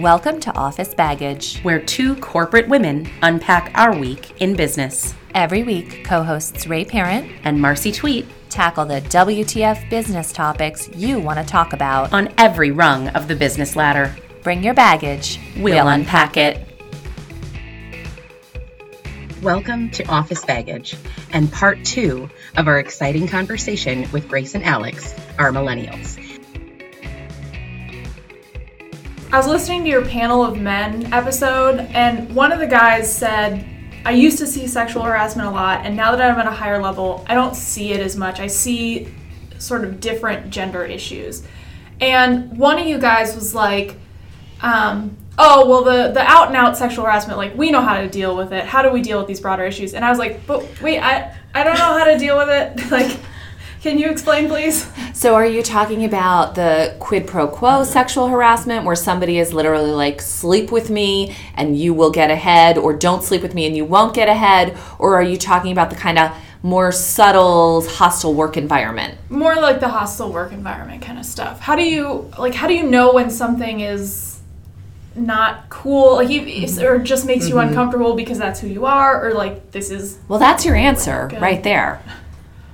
Welcome to Office Baggage. where two corporate women unpack our week in business. Every week, co hosts Ray Parent And Marcy Tweet tackle the WTF business topics you want to talk about. on every rung of the business ladder. Bring your baggage, We'll unpack it. Welcome to Office Baggage and part two of our exciting conversation with Grace and Alex, our millennials. I was listening to your panel of men episode, and one of the guys said, I used to see sexual harassment a lot, and now that I'm at a higher level, I don't see it as much. I see sort of different gender issues. And one of you guys was like, um, oh, well, the, the out and out sexual harassment, like, we know how to deal with it. How do we deal with these broader issues? And I was like, but wait, I, I don't know how to deal with it. like, can you explain, please? So, are you talking about the quid pro quo sexual harassment where somebody is literally like, sleep with me and you will get ahead, or don't sleep with me and you won't get ahead? Or are you talking about the kind of more subtle, hostile work environment? more like the hostile work environment kind of stuff how do you like how do you know when something is not cool like if- mm-hmm. or just makes you mm-hmm. uncomfortable because that's who you are or like this is Well, that's your answer right there.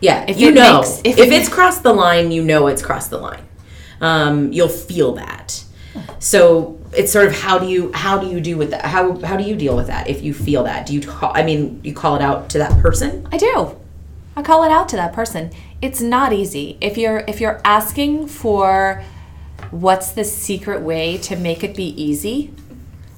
Yeah, If you know. makes- if, if it- it's crossed the line, you know it's crossed the line. Um, you'll feel that. So it's sort of how do you how do you do with that? How how do you deal with that if you feel that? Do you call? I mean, you call it out to that person. I do. I call it out to that person. It's not easy. If you're if you're asking for what's the secret way to make it be easy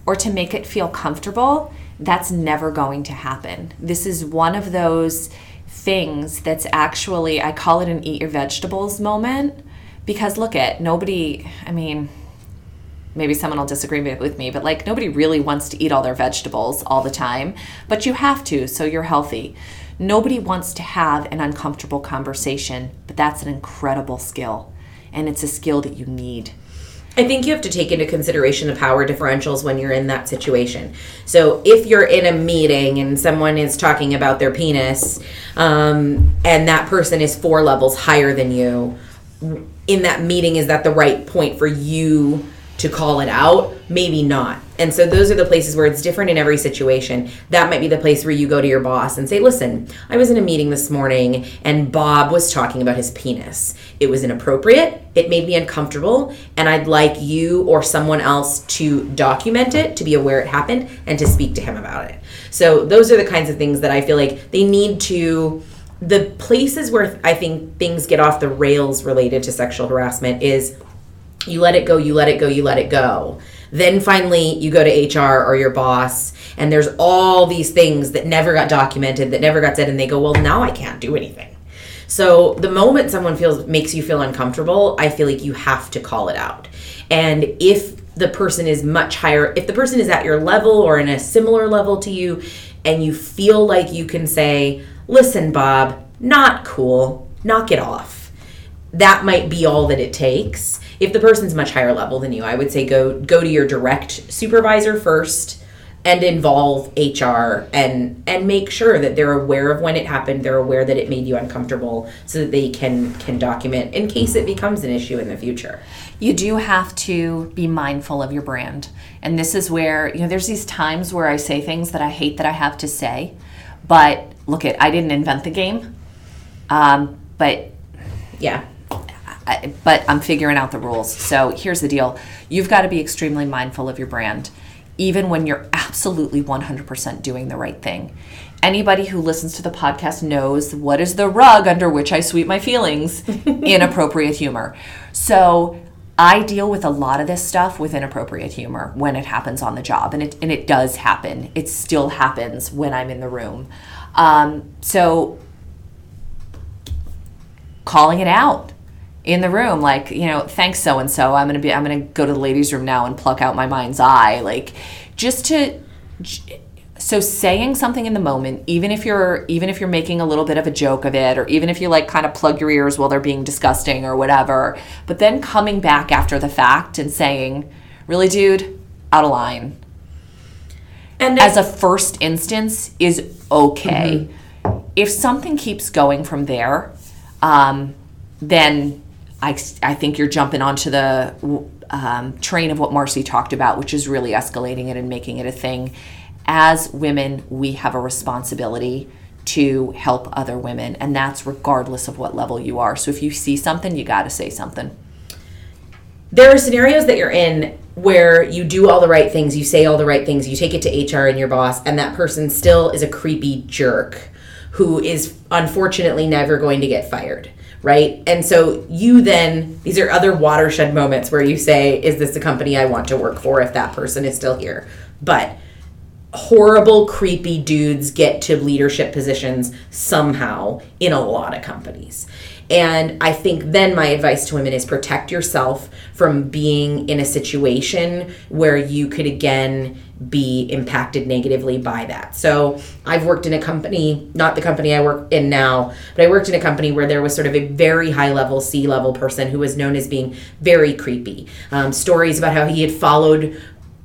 or to make it feel comfortable, that's never going to happen. This is one of those things that's actually I call it an eat your vegetables moment because look at nobody, I mean, maybe someone will disagree with me, but like nobody really wants to eat all their vegetables all the time, but you have to, so you're healthy. Nobody wants to have an uncomfortable conversation, but that's an incredible skill. And it's a skill that you need. I think you have to take into consideration the power differentials when you're in that situation. So if you're in a meeting and someone is talking about their penis, um, and that person is four levels higher than you, in that meeting, is that the right point for you to call it out? Maybe not. And so those are the places where it's different in every situation. That might be the place where you go to your boss and say, listen, I was in a meeting this morning and Bob was talking about his penis. It was inappropriate, it made me uncomfortable, and I'd like you or someone else to document it, to be aware it happened, and to speak to him about it. So those are the kinds of things that I feel like they need to the places where I think things get off the rails related to sexual harassment is you let it go, you let it go, you let it go. Then finally, you go to HR or your boss, and there's all these things that never got documented, that never got said, and they go, Well, now I can't do anything. So the moment someone feels makes you feel uncomfortable, I feel like you have to call it out. And if the person is much higher, if the person is at your level or in a similar level to you, and you feel like you can say, Listen, Bob, not cool, knock it off that might be all that it takes. If the person's much higher level than you, I would say go go to your direct supervisor first and involve HR and and make sure that they're aware of when it happened, they're aware that it made you uncomfortable so that they can can document in case it becomes an issue in the future. you do have to be mindful of your brand. And this is where, you know, there's these times where I say things that I hate that I have to say. But look at I didn't invent the game. Um, but Yeah. I, but I'm figuring out the rules. So here's the deal you've got to be extremely mindful of your brand, even when you're absolutely 100% doing the right thing. Anybody who listens to the podcast knows what is the rug under which I sweep my feelings inappropriate humor. So I deal with a lot of this stuff with inappropriate humor when it happens on the job, and it, and it does happen. It still happens when I'm in the room. Um, so calling it out in the room like you know thanks so and so i'm gonna be i'm gonna go to the ladies room now and pluck out my mind's eye. Like just to so saying something in the moment even if you're even if you're making a little bit of a joke of it or even if you like kind of plug your ears while they're being disgusting or whatever but then coming back after the fact and saying really dude? Out of line. And as a first instance is okay. If something keeps going from there, um, then I, I think you're jumping onto the um, train of what Marcy talked about, which is really escalating it and making it a thing. As women, we have a responsibility to help other women, and that's regardless of what level you are. So if you see something, you got to say something. there are scenarios that you're in where you do all the right things, you say all the right things, you take it to HR and your boss, and that person still is a creepy jerk who is unfortunately never going to get fired. Right. And so you then, these are other watershed moments where you say, Is this the company I want to work for if that person is still here? But horrible, creepy dudes get to leadership positions somehow in a lot of companies. And I think then my advice to women is protect yourself from being in a situation where you could again be impacted negatively by that. So I've worked in a company, not the company I work in now, but I worked in a company where there was sort of a very high level C level person who was known as being very creepy. Um, stories about how he had followed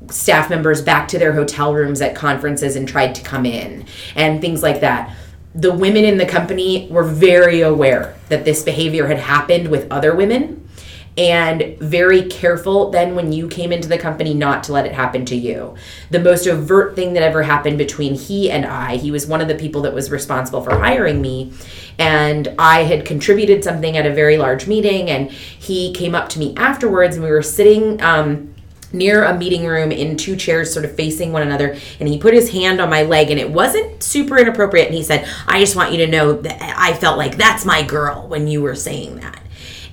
staff members back to their hotel rooms at conferences and tried to come in and things like that. The women in the company were very aware that this behavior had happened with other women and very careful then when you came into the company not to let it happen to you. The most overt thing that ever happened between he and I, he was one of the people that was responsible for hiring me, and I had contributed something at a very large meeting, and he came up to me afterwards, and we were sitting. Um, near a meeting room in two chairs sort of facing one another and he put his hand on my leg and it wasn't super inappropriate and he said i just want you to know that i felt like that's my girl when you were saying that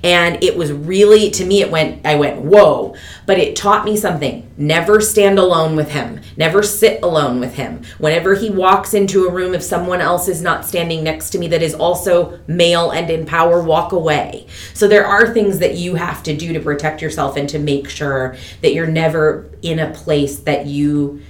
and it was really to me it went i went whoa. But it taught me something. Never stand alone with him. Never sit alone with him. Whenever he walks into a room if someone else is not standing next to me that is also male and in power walk away. So there are things that you have to do to protect yourself and to make sure that you're never in a place that you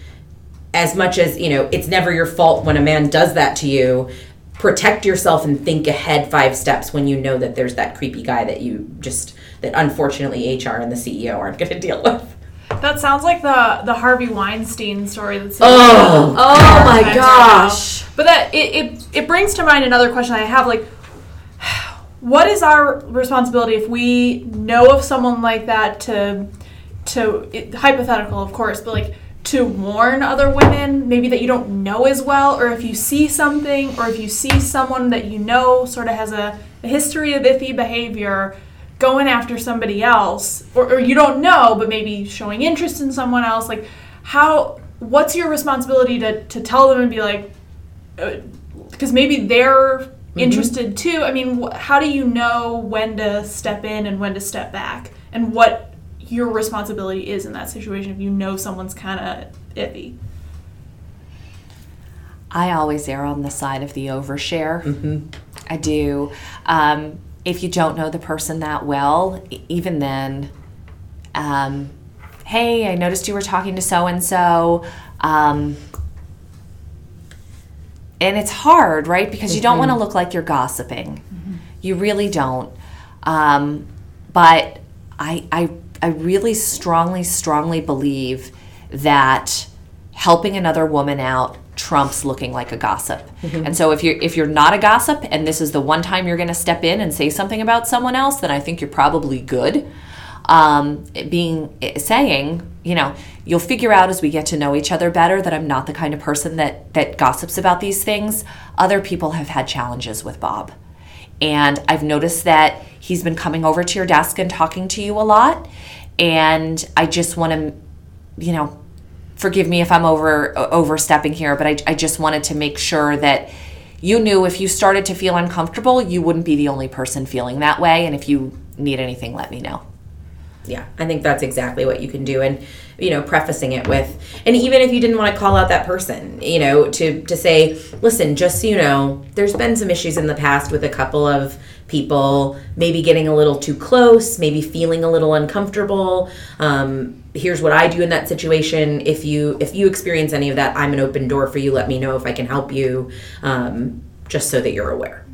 as much as you know it's never your fault when a man does that to you protect yourself and think ahead five steps when you know that there's that creepy guy that you just that unfortunately HR and the CEO aren't going to deal with. That sounds like the the Harvey Weinstein story. That's Oh, Oh my gosh! But that it, it it brings to mind another question I have. Like, what is our responsibility if we know of someone like that to to it, hypothetical, of course, but like to warn other women maybe that you don't know as well, or if you see something, or if you see someone that you know sort of has a, a history of iffy behavior going after somebody else or, or you don't know but maybe showing interest in someone else like how what's your responsibility to, to tell them and be like uh, because maybe they're mm-hmm. interested too. I mean wh- how do you know when to step in and when to step back? And what your responsibility is in that situation if you know someone's kind of iffy I always err on the side of the overshare. I do. Um, if you don't know the person that well, even then, um, hey, I noticed you were talking to so and so. Um, and it's hard, right? Because you don't want to look like you're gossiping. You really don't. Um, but I, I, I really strongly, strongly believe that helping another woman out trumps looking like a gossip. And so if you're if you're not a gossip and this is the one time you're going to step in and say something about someone else, then I think you're probably good. Um, being saying, you know, you'll figure out as we get to know each other better that I'm not the kind of person that that gossips about these things. Other people have had challenges with Bob. And I've noticed that he's been coming over to your desk and talking to you a lot. And I just want to, you know, forgive me if I'm over overstepping here, but I, I just wanted to make sure that you knew if you started to feel uncomfortable, you wouldn't be the only person feeling that way. And if you need anything, let me know. Yeah, I think that's exactly what you can do, and you know, prefacing it with, and even if you didn't want to call out that person, you know, to to say, listen, just so you know, there's been some issues in the past with a couple of people, maybe getting a little too close, maybe feeling a little uncomfortable. Um, here's what I do in that situation. If you if you experience any of that, I'm an open door for you. Let me know if I can help you, um, just so that you're aware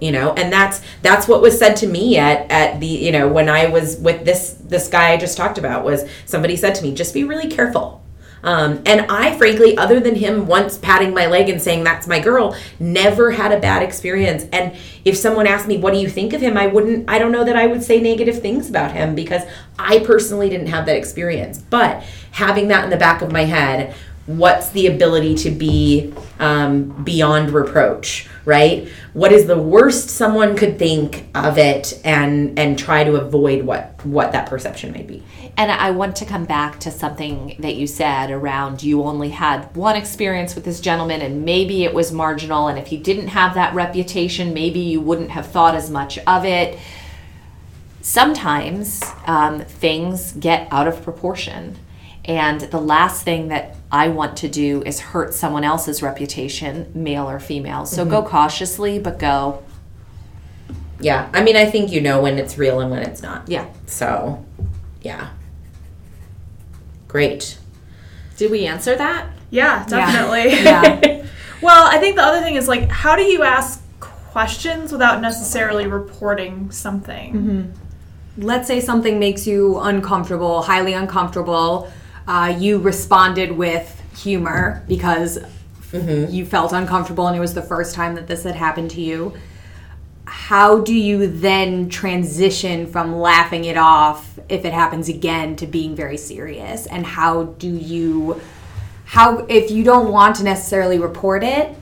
you know and that's that's what was said to me at at the you know when i was with this this guy i just talked about was somebody said to me just be really careful Um, and I, frankly, other than him once patting my leg and saying that's my girl, never had a bad experience. And if someone asked me, what do you think of him? I wouldn't, I don't know that I would say negative things about him because I personally didn't have that experience. But having that in the back of my head, what's the ability to be um, beyond reproach right what is the worst someone could think of it and and try to avoid what what that perception might be And I want to come back to something that you said around you only had one experience with this gentleman and maybe it was marginal. And if he didn't have that reputation, maybe you wouldn't have thought as much of it. Sometimes um, things get out of proportion. And the last thing that I want to do is hurt someone else's reputation, male or female. So go mm-hmm. cautiously, but go. yeah i mean i think you know when it's real and when it's not Yeah. so yeah great Did we answer that? Yeah, definitely. Yeah. well, I think the other thing is like, how do you ask questions without necessarily reporting something? Mm-hmm. let's say something makes you uncomfortable, highly uncomfortable. Uh, you responded with humor because you felt uncomfortable and it was the first time that this had happened to you. How do you then transition from laughing it off if it happens again to being very serious? And how do you, how, if you don't want to necessarily report it,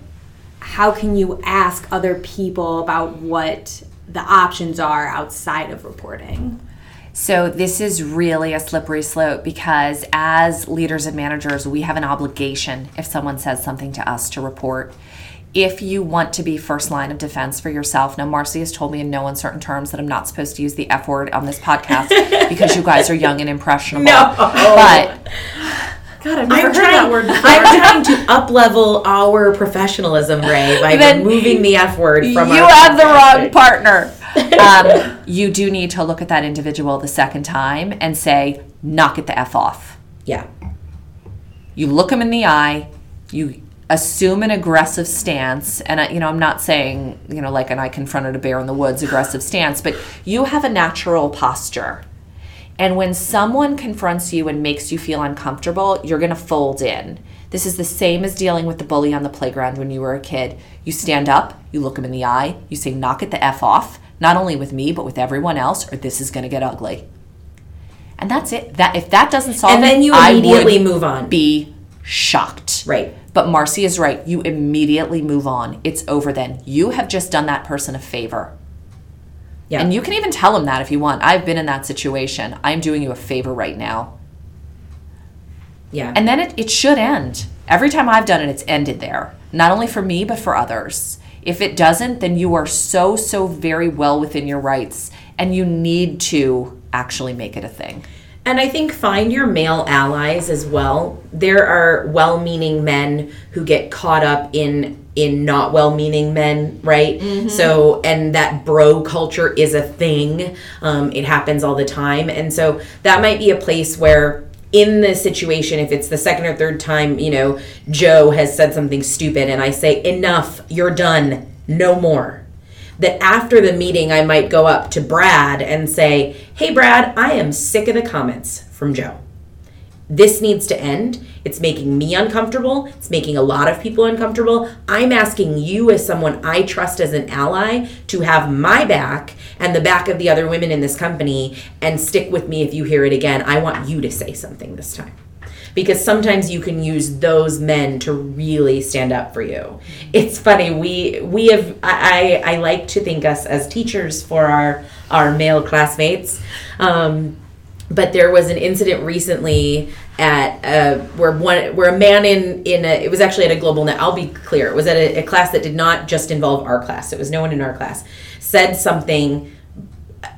how can you ask other people about what the options are outside of reporting? So, this is really a slippery slope because as leaders and managers, we have an obligation if someone says something to us to report. If you want to be first line of defense for yourself, now Marcy has told me in no uncertain terms that I'm not supposed to use the F word on this podcast because you guys are young and impressionable. No. But God, I've never I'm heard trying, that word before. I'm trying to up level our professionalism, Ray, by Then removing the F word from you have the wrong partner. um, you do need to look at that individual the second time and say, knock it the F off. Yeah. you look them in the eye you assume an aggressive stance and I, you know i'm not saying you know like an i confronted a bear in the woods aggressive stance but you have a natural posture and when someone confronts you and makes you feel uncomfortable you're going to fold in this is the same as dealing with the bully on the playground when you were a kid you stand up you look him in the eye you say knock it the f off not only with me but with everyone else or this is going to get ugly and that's it that if that doesn't solve And then it, you immediately move on. be shocked. Right. But Marcy is right. You immediately move on. It's over then. You have just done that person a favor. Yeah. And you can even tell them that if you want. I've been in that situation. I'm doing you a favor right now. Yeah. And then it, it should end. Every time I've done it, it's ended there. Not only for me, but for others. If it doesn't, then you are so, so very well within your rights and you need to actually make it a thing. And I think find your male allies as well. There are well-meaning men who get caught up in in not well-meaning men, right? So and that bro culture is a thing. Um, it happens all the time, and so that might be a place where in the situation if it's the second or third time you know joe has said something stupid and i say enough you're done no more that after the meeting I might go up to Brad and say, "Hey Brad, I am sick of the comments from Joe. This needs to end. It's making me uncomfortable. It's making a lot of people uncomfortable. I'm asking you as someone I trust as an ally to have my back and the back of the other women in this company and stick with me if you hear it again. I want you to say something this time." because sometimes you can use those men to really stand up for you. It's funny we we have I I, like to think us as teachers for our our male classmates. Um, but there was an incident recently at where one where a man in in a, it was actually at a global net. I'll be clear, it was at a, a class that did not just involve our class. It was no one in our class said something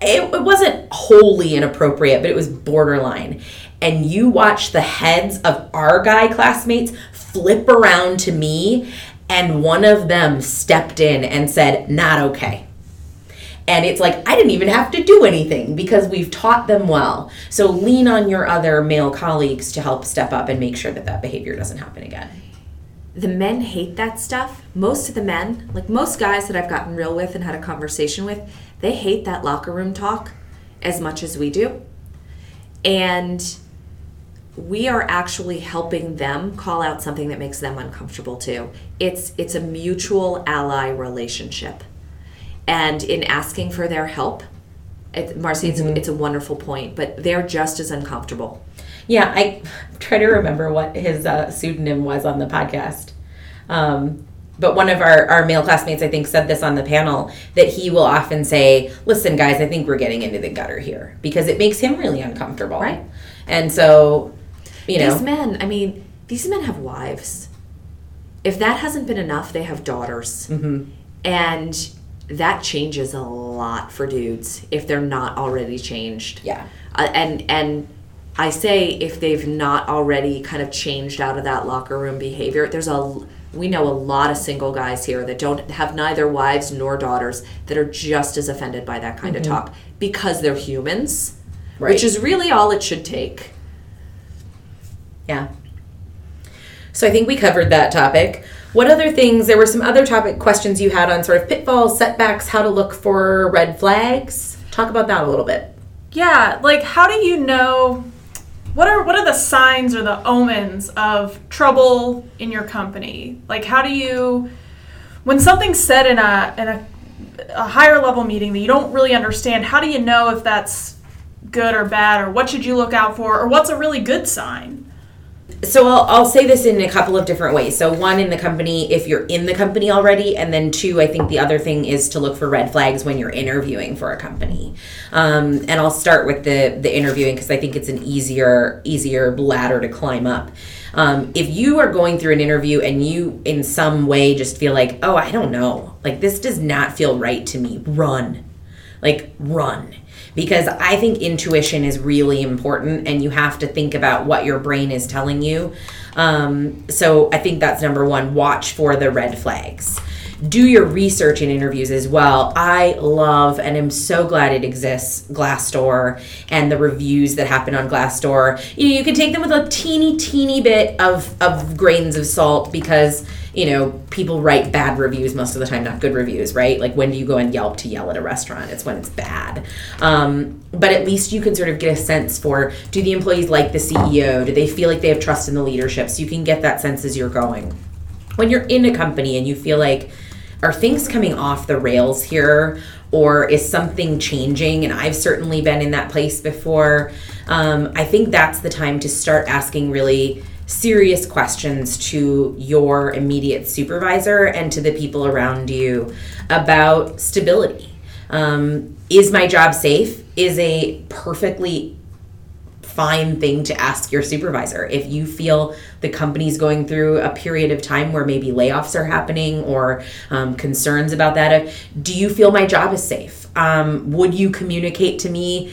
it, it wasn't wholly inappropriate, but it was borderline. And you watch the heads of our guy classmates flip around to me, and one of them stepped in and said, Not okay. And it's like, I didn't even have to do anything because we've taught them well. So lean on your other male colleagues to help step up and make sure that that behavior doesn't happen again. the men hate that stuff. Most of the men, like most guys that I've gotten real with and had a conversation with, they hate that locker room talk as much as we do. And we are actually helping them call out something that makes them uncomfortable too. It's it's a mutual ally relationship. And in asking for their help, it, Marcy, it's, a, it's a wonderful point, but they're just as uncomfortable. Yeah, I try to remember what his uh, pseudonym was on the podcast. Um, but one of our, our male classmates, I think, said this on the panel that he will often say, Listen, guys, I think we're getting into the gutter here because it makes him really uncomfortable. Right. And so, you know. These men, I mean, these men have wives. If that hasn't been enough, they have daughters. Mm-hmm. And that changes a lot for dudes if they're not already changed. Yeah. Uh, and and I say if they've not already kind of changed out of that locker room behavior, there's a we know a lot of single guys here that don't have neither wives nor daughters that are just as offended by that kind of talk because they're humans, Right. which is really all it should take. Yeah. So I think we covered that topic. What other things? There were some other topic questions you had on sort of pitfalls, setbacks, how to look for red flags. Talk about that a little bit. Yeah, like how do you know what are what are the signs or the omens of trouble in your company? Like how do you when something's said in a in a, a higher level meeting that you don't really understand, how do you know if that's good or bad or what should you look out for or what's a really good sign? So I'll, I'll say this in a couple of different ways. So one in the company, if you're in the company already, and then two, I think the other thing is to look for red flags when you're interviewing for a company. Um, and I'll start with the the interviewing because I think it's an easier easier ladder to climb up. Um, if you are going through an interview and you in some way just feel like, oh, I don't know, like this does not feel right to me, run, like run because I think intuition is really important and you have to think about what your brain is telling you. Um, so I think that's number one watch for the red flags. Do your research in interviews as well. I love and am so glad it exists, Glassdoor, and the reviews that happen on Glassdoor. You know, you can take them with a teeny, teeny bit of, of grains of salt because you know, people write bad reviews most of the time, not good reviews, right? Like when do you go on Yelp to yell at a restaurant? It's when it's bad. Um, but at least you can sort of get a sense for do the employees like the CEO? Do they feel like they have trust in the leadership? So you can get that sense as you're going. When you're in a company and you feel like, are things coming off the rails here? Or is something changing? And I've certainly been in that place before. Um, I think that's the time to start asking really serious questions to your immediate supervisor and to the people around you about stability. Um, is my job safe? Is a perfectly fine thing to ask your supervisor. If you feel the company's going through a period of time where maybe layoffs are happening or um, concerns about that, do you feel my job is safe? Um, would you communicate to me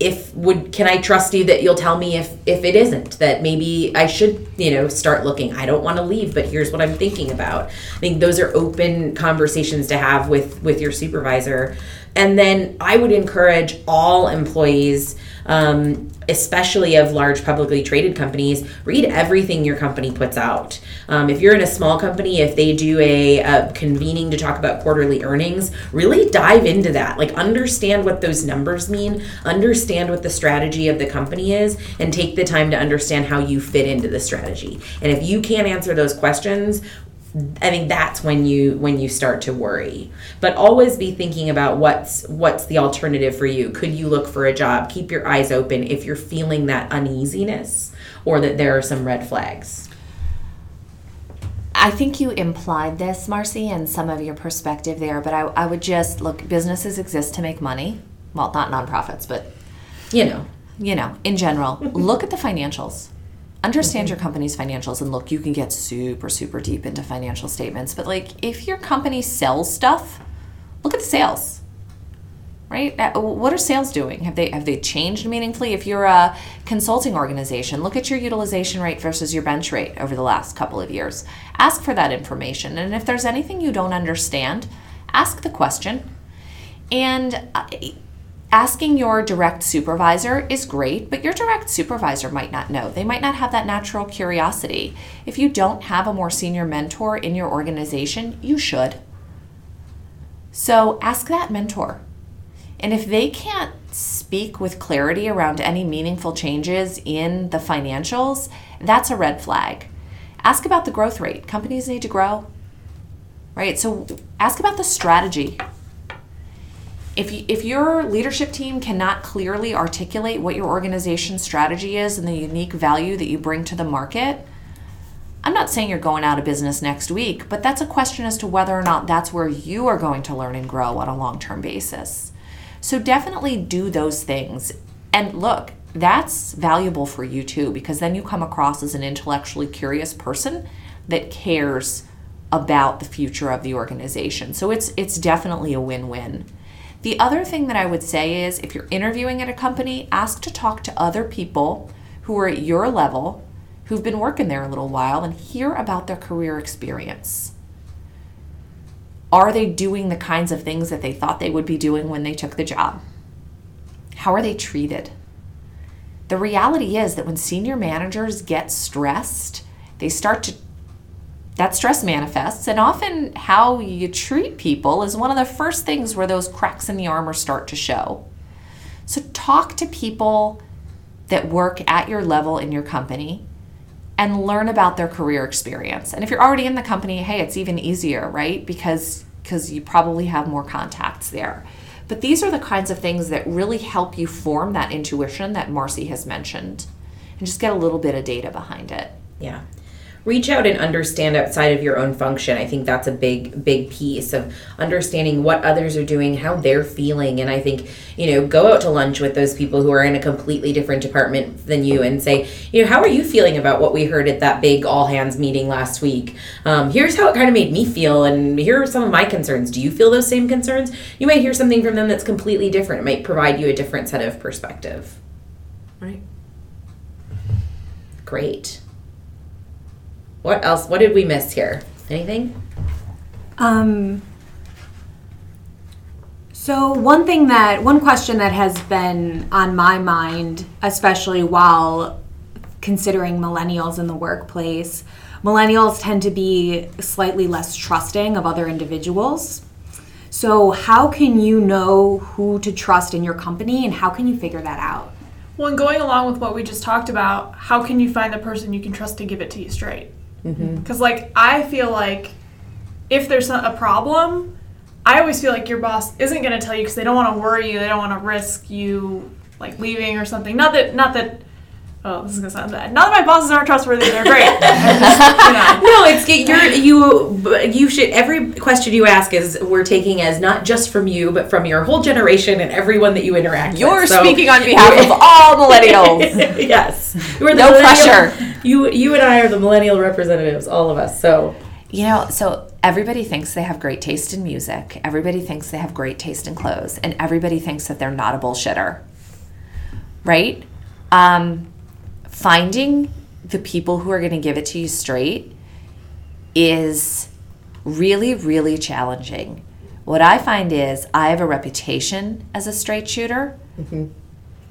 if would can I trust you that you'll tell me if if it isn't? That maybe I should you know start looking. I don't want to leave but here's what I'm thinking about. I think those are open conversations to have with with your supervisor. And then I would encourage all employees um, especially of large publicly traded companies, read everything your company puts out. Um, if you're in a small company, if they do a, a, convening to talk about quarterly earnings, really dive into that. Like, understand what those numbers mean, understand what the strategy of the company is, and take the time to understand how you fit into the strategy. And if you can't answer those questions, I think that's when you when you start to worry. But always be thinking about what's what's the alternative for you. Could you look for a job? Keep your eyes open if you're feeling that uneasiness or that there are some red flags. I think you implied this, Marcy, and some of your perspective there, but I, I would just look businesses exist to make money. Well, not nonprofits, but You know. you know, in general, look at the financials. Understand your company's financials and look, you can get super, super deep into financial statements. But like if your company sells stuff, look at the sales. Right? What are sales doing? Have they have they changed meaningfully? If you're a consulting organization, look at your utilization rate versus your bench rate over the last couple of years. Ask for that information. And if there's anything you don't understand, ask the question. And uh, asking your direct supervisor is great, but your direct supervisor might not know. They might not have that natural curiosity. If you don't have a more senior mentor in your organization, you should. So ask that mentor. And if they can't speak with clarity around any meaningful changes in the financials, that's a red flag. Ask about the growth rate. Companies need to grow, right? So ask about the strategy. If, you, if your leadership team cannot clearly articulate what your organization's strategy is and the unique value that you bring to the market, I'm not saying you're going out of business next week, but that's a question as to whether or not that's where you are going to learn and grow on a long term basis. So definitely do those things. And look, that's valuable for you too, because then you come across as an intellectually curious person that cares about the future of the organization. So it's it's definitely a win-win. The other thing that I would say is if you're interviewing at a company, ask to talk to other people who are at your level, who've been working there a little while, and hear about their career experience. Are they doing the kinds of things that they thought they would be doing when they took the job? How are they treated? The reality is that when senior managers get stressed, they start to that stress manifests. And often how you treat people is one of the first things where those cracks in the armor start to show. So talk to people that work at your level in your company and learn about their career experience. And if you're already in the company hey it's even easier right? Because because you probably have more contacts there. But these are the kinds of things that really help you form that intuition that marcy has mentioned and just get a little bit of data behind it. Yeah. Reach out and understand outside of your own function. I think that's a big, big piece of understanding what others are doing, how they're feeling. And I think, you know, go out to lunch with those people who are in a completely different department than you and say, you know, how are you feeling about what we heard at that big all hands meeting last week? Um, here's how it kind of made me feel, and here are some of my concerns. Do you feel those same concerns? You might hear something from them that's completely different. It might provide you a different set of perspective. right Great. What else? What did we miss here? Anything? Um, so one thing that one question that has been on my mind, especially while considering millennials in the workplace, millennials tend to be slightly less trusting of other individuals. So how can you know who to trust in your company and how can you figure that out? Well, and going along with what we just talked about, how can you find the person you can trust to give it to you straight? Mm-hmm. Because, like, I feel like if there's a problem, I always feel like your boss isn't going to tell you because they don't want to worry you, they don't want to risk you like leaving or something. Not that, not that. Oh, this is gonna sound bad. Not that my bosses aren't trustworthy; they're great. Just, you know. No, it's you're you you should every question you ask is we're taking as not just from you but from your whole generation and everyone that you interact with. you're with. So- speaking on behalf of all millennials yes, We're the No millennial- pressure. You you and I are the millennial representatives, all of us. So You know, so everybody thinks they have great taste in music, everybody thinks they have great taste in clothes, and everybody thinks that they're not a bullshitter. Right? Um, finding the people who are going to give it to you straight is really, really challenging. What I find is I have a reputation as a straight shooter.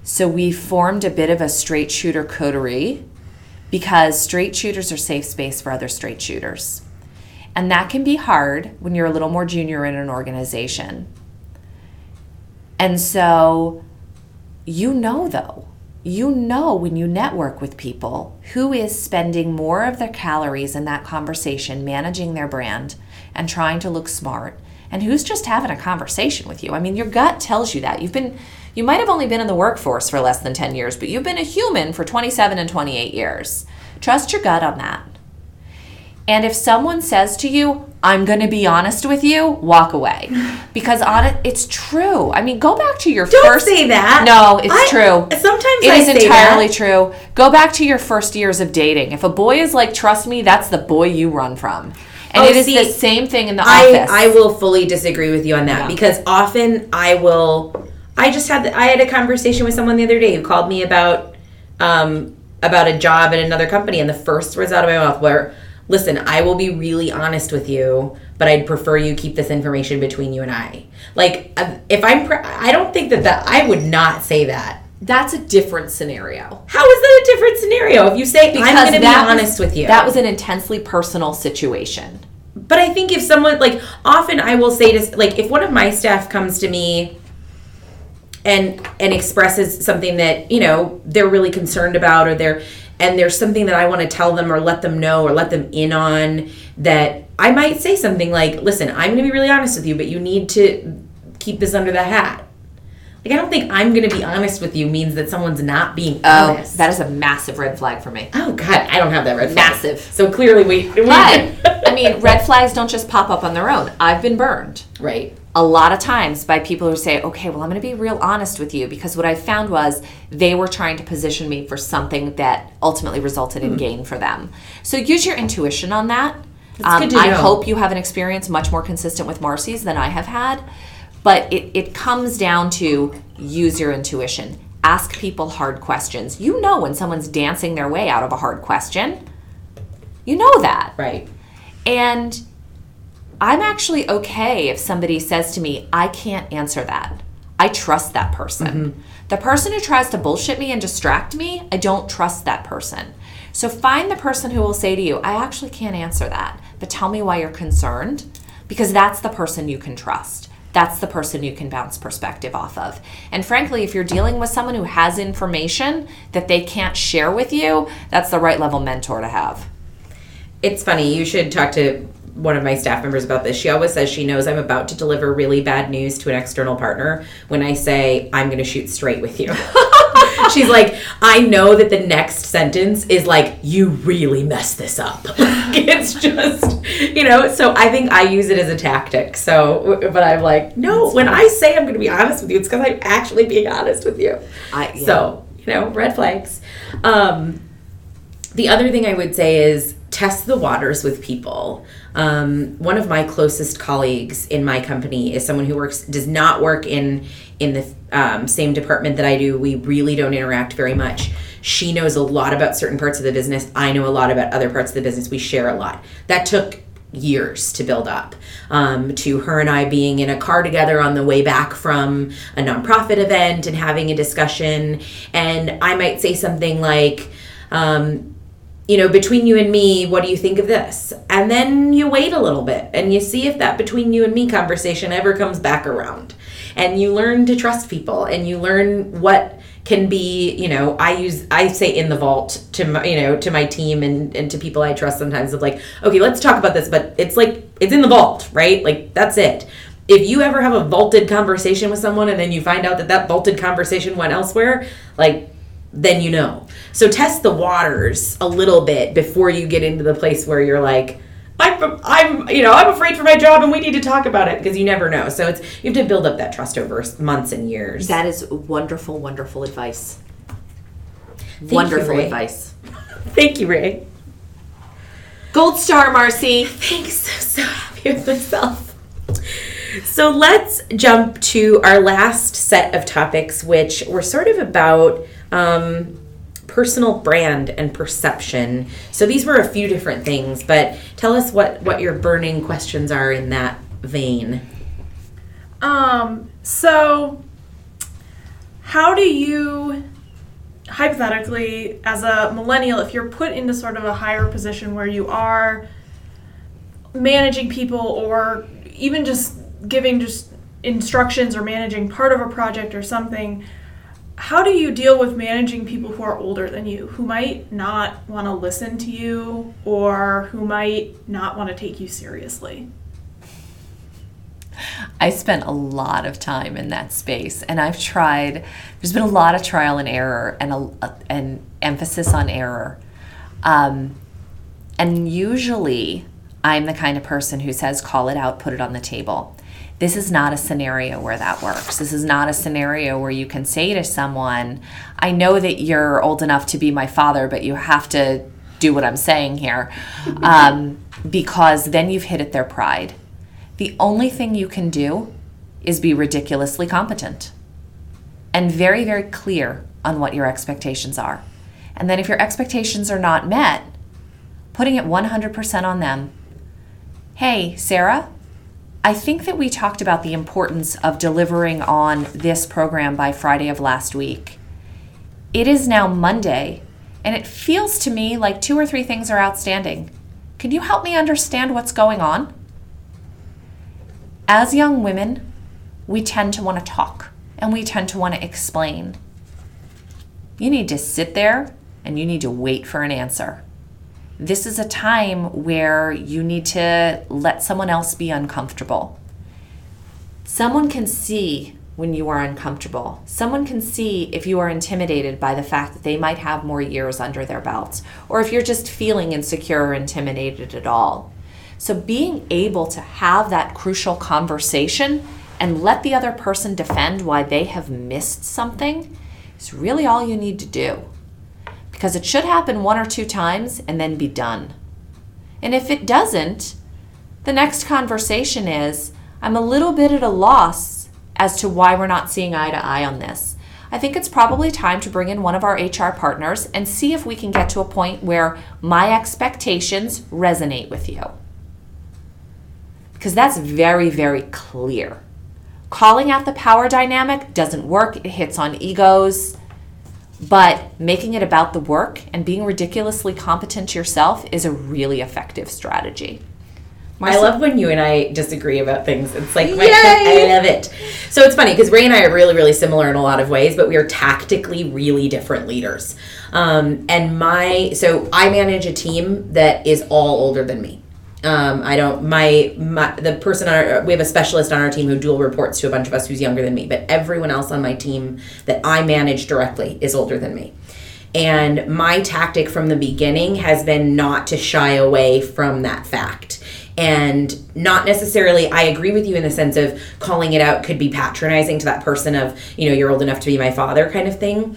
So we formed a bit of a straight shooter coterie because straight shooters are safe space for other straight shooters. And that can be hard when you're a little more junior in an organization. And so you know, though, you know when you network with people who is spending more of their calories in that conversation managing their brand and trying to look smart and who's just having a conversation with you. I mean, your gut tells you that. You've been you might have only been in the workforce for less than 10 years, but you've been a human for 27 and 28 years. Trust your gut on that. And if someone says to you, I'm going to be honest with you, walk away. Because on it, it's true. I mean, go back to your Don't first. say that. No, it's I- true. sometimes It I is entirely that. true. Go back to your first years of dating. If a boy is like, trust me, that's the boy you run from. And Oh, it is see, the same thing in the I office. I will fully disagree with you on that because often I will. I just had I had a conversation with someone the other day who called me about um, about a job at another company, and the first words out of my mouth were, "Listen, I will be really honest with you, but I'd prefer you keep this information between you and I." Like uh, if I'm, pre- I don't think that that I would not say that. That's a different scenario. How is that a different scenario? If you say I'm going to be that was- honest with you, That was an intensely personal situation. But I think if someone like often I will say to like if one of my staff comes to me and and expresses something that you know they're really concerned about or they're and there's something that I want to tell them or let them know or let them in on that I might say something like, "Listen, I'm going to be really honest with you, but you need to keep this under the hat." Like I don't think I'm going to be honest with you means that someone's not being Oh, honest. that is a massive red flag for me. oh God, I don't have that red flag. Massive. So clearly we, we But I mean, red flags don't just pop up on their own. I've been burned right. A lot of times by people who say, okay, well, I'm going to be real honest with you because what I found was they were trying to position me for something that ultimately resulted Hmm. in gain for them. So use your intuition on that. Um, I know. hope you have an experience much more consistent with Marcy's than I have had. But it, it comes down to use your intuition. Ask people hard questions. You know when someone's dancing their way out of a hard question. You know that. Right. And I'm actually okay if somebody says to me, I can't answer that. I trust that person. Mm-hmm. The person who tries to bullshit me and distract me, I don't trust that person. So find the person who will say to you, I actually can't answer that, but tell me why you're concerned, because that's the person you can trust. That's the person you can bounce perspective off of. And frankly, if you're dealing with someone who has information that they can't share with you, that's the right level mentor to have. It's funny. You should talk to one of my staff members about this. She always says she knows I'm about to deliver really bad news to an external partner when I say I'm going to shoot straight with you. She's like, I know that the next sentence is like, you really messed this up. it's just, you know, so I think I use it as a tactic. So, but I'm like, no, when I say I'm going to be honest with you, it's because I'm actually being honest with you. I- yeah. So, you know, red flags. Um, the other thing I would say is test the waters with people. Um, one of my closest colleagues in my company is someone who works does not work in in the um, same department that I do. We really don't interact very much. She knows a lot about certain parts of the business. I know a lot about other parts of the business. We share a lot. That took years to build up um, to her and I being in a car together on the way back from a nonprofit event and having a discussion. And I might say something like, um, you know, between you and me, what do you think of this? And then you wait a little bit and you see if that between you and me conversation ever comes back around. And you learn to trust people and you learn what can be, you know, I use I say in the vault to my, you know, to my team and and to people I trust sometimes of like, okay, let's talk about this, but it's like it's in the vault, right? Like that's it. If you ever have a vaulted conversation with someone and then you find out that that vaulted conversation went elsewhere, like then you know. So test the waters a little bit before you get into the place where you're like, I'm, I'm, you know, I'm afraid for my job, and we need to talk about it because you never know. So it's you have to build up that trust over months and years. That is wonderful, wonderful advice. you, wonderful Ray. advice. Thank you, Ray. Gold star, Marcy. Thanks. So happy with myself. So let's jump to our last set of topics, which were sort of about um, personal brand and perception. So these were a few different things, but tell us what what your burning questions are in that vein. Um, so how do you hypothetically as a millennial if you're put into sort of a higher position where you are managing people or even just giving just instructions or managing part of a project or something how do you deal with managing people who are older than you who might not want to listen to you or who might not want to take you seriously I spent a lot of time in that space, and I've tried. There's been a lot of trial and error, and a, an emphasis on error. Um, and usually, I'm the kind of person who says, "Call it out, put it on the table." This is not a scenario where that works. This is not a scenario where you can say to someone, "I know that you're old enough to be my father, but you have to do what I'm saying here," um, because then you've hit at their pride the only thing you can do is be ridiculously competent and very, very clear on what your expectations are. And then if your expectations are not met, putting it 100% on them. Hey, Sarah, I think that we talked about the importance of delivering on this program by Friday of last week. It is now Monday, and it feels to me like two or three things are outstanding. Can you help me understand what's going on? as young women, we tend to want to talk and we tend to want to explain. You need to sit there and you need to wait for an answer. This is a time where you need to let someone else be uncomfortable. Someone can see when you are uncomfortable. Someone can see if you are intimidated by the fact that they might have more years under their belts, or if you're just feeling insecure or intimidated at all. So, being able to have that crucial conversation and let the other person defend why they have missed something is really all you need to do. Because it should happen one or two times and then be done. And if it doesn't, the next conversation is I'm a little bit at a loss as to why we're not seeing eye to eye on this. I think it's probably time to bring in one of our HR partners and see if we can get to a point where my expectations resonate with you. Because that's very, very clear. Calling out the power dynamic doesn't work, it hits on egos. But making it about the work and being ridiculously competent yourself is a really effective strategy. I love when you and I disagree about things. It's like my, I love it. So it's funny because Ray and I are really, really similar in a lot of ways, but we are tactically really different leaders. Um, and my so I manage a team that is all older than me. Um, I don't my, my the person on our, we have a specialist on our team who dual reports to a bunch of us who's younger than me, but everyone else on my team that I manage directly is older than me. And my tactic from the beginning has been not to shy away from that fact and not necessarily i agree with you in the sense of calling it out could be patronizing to that person of you know you're old enough to be my father kind of thing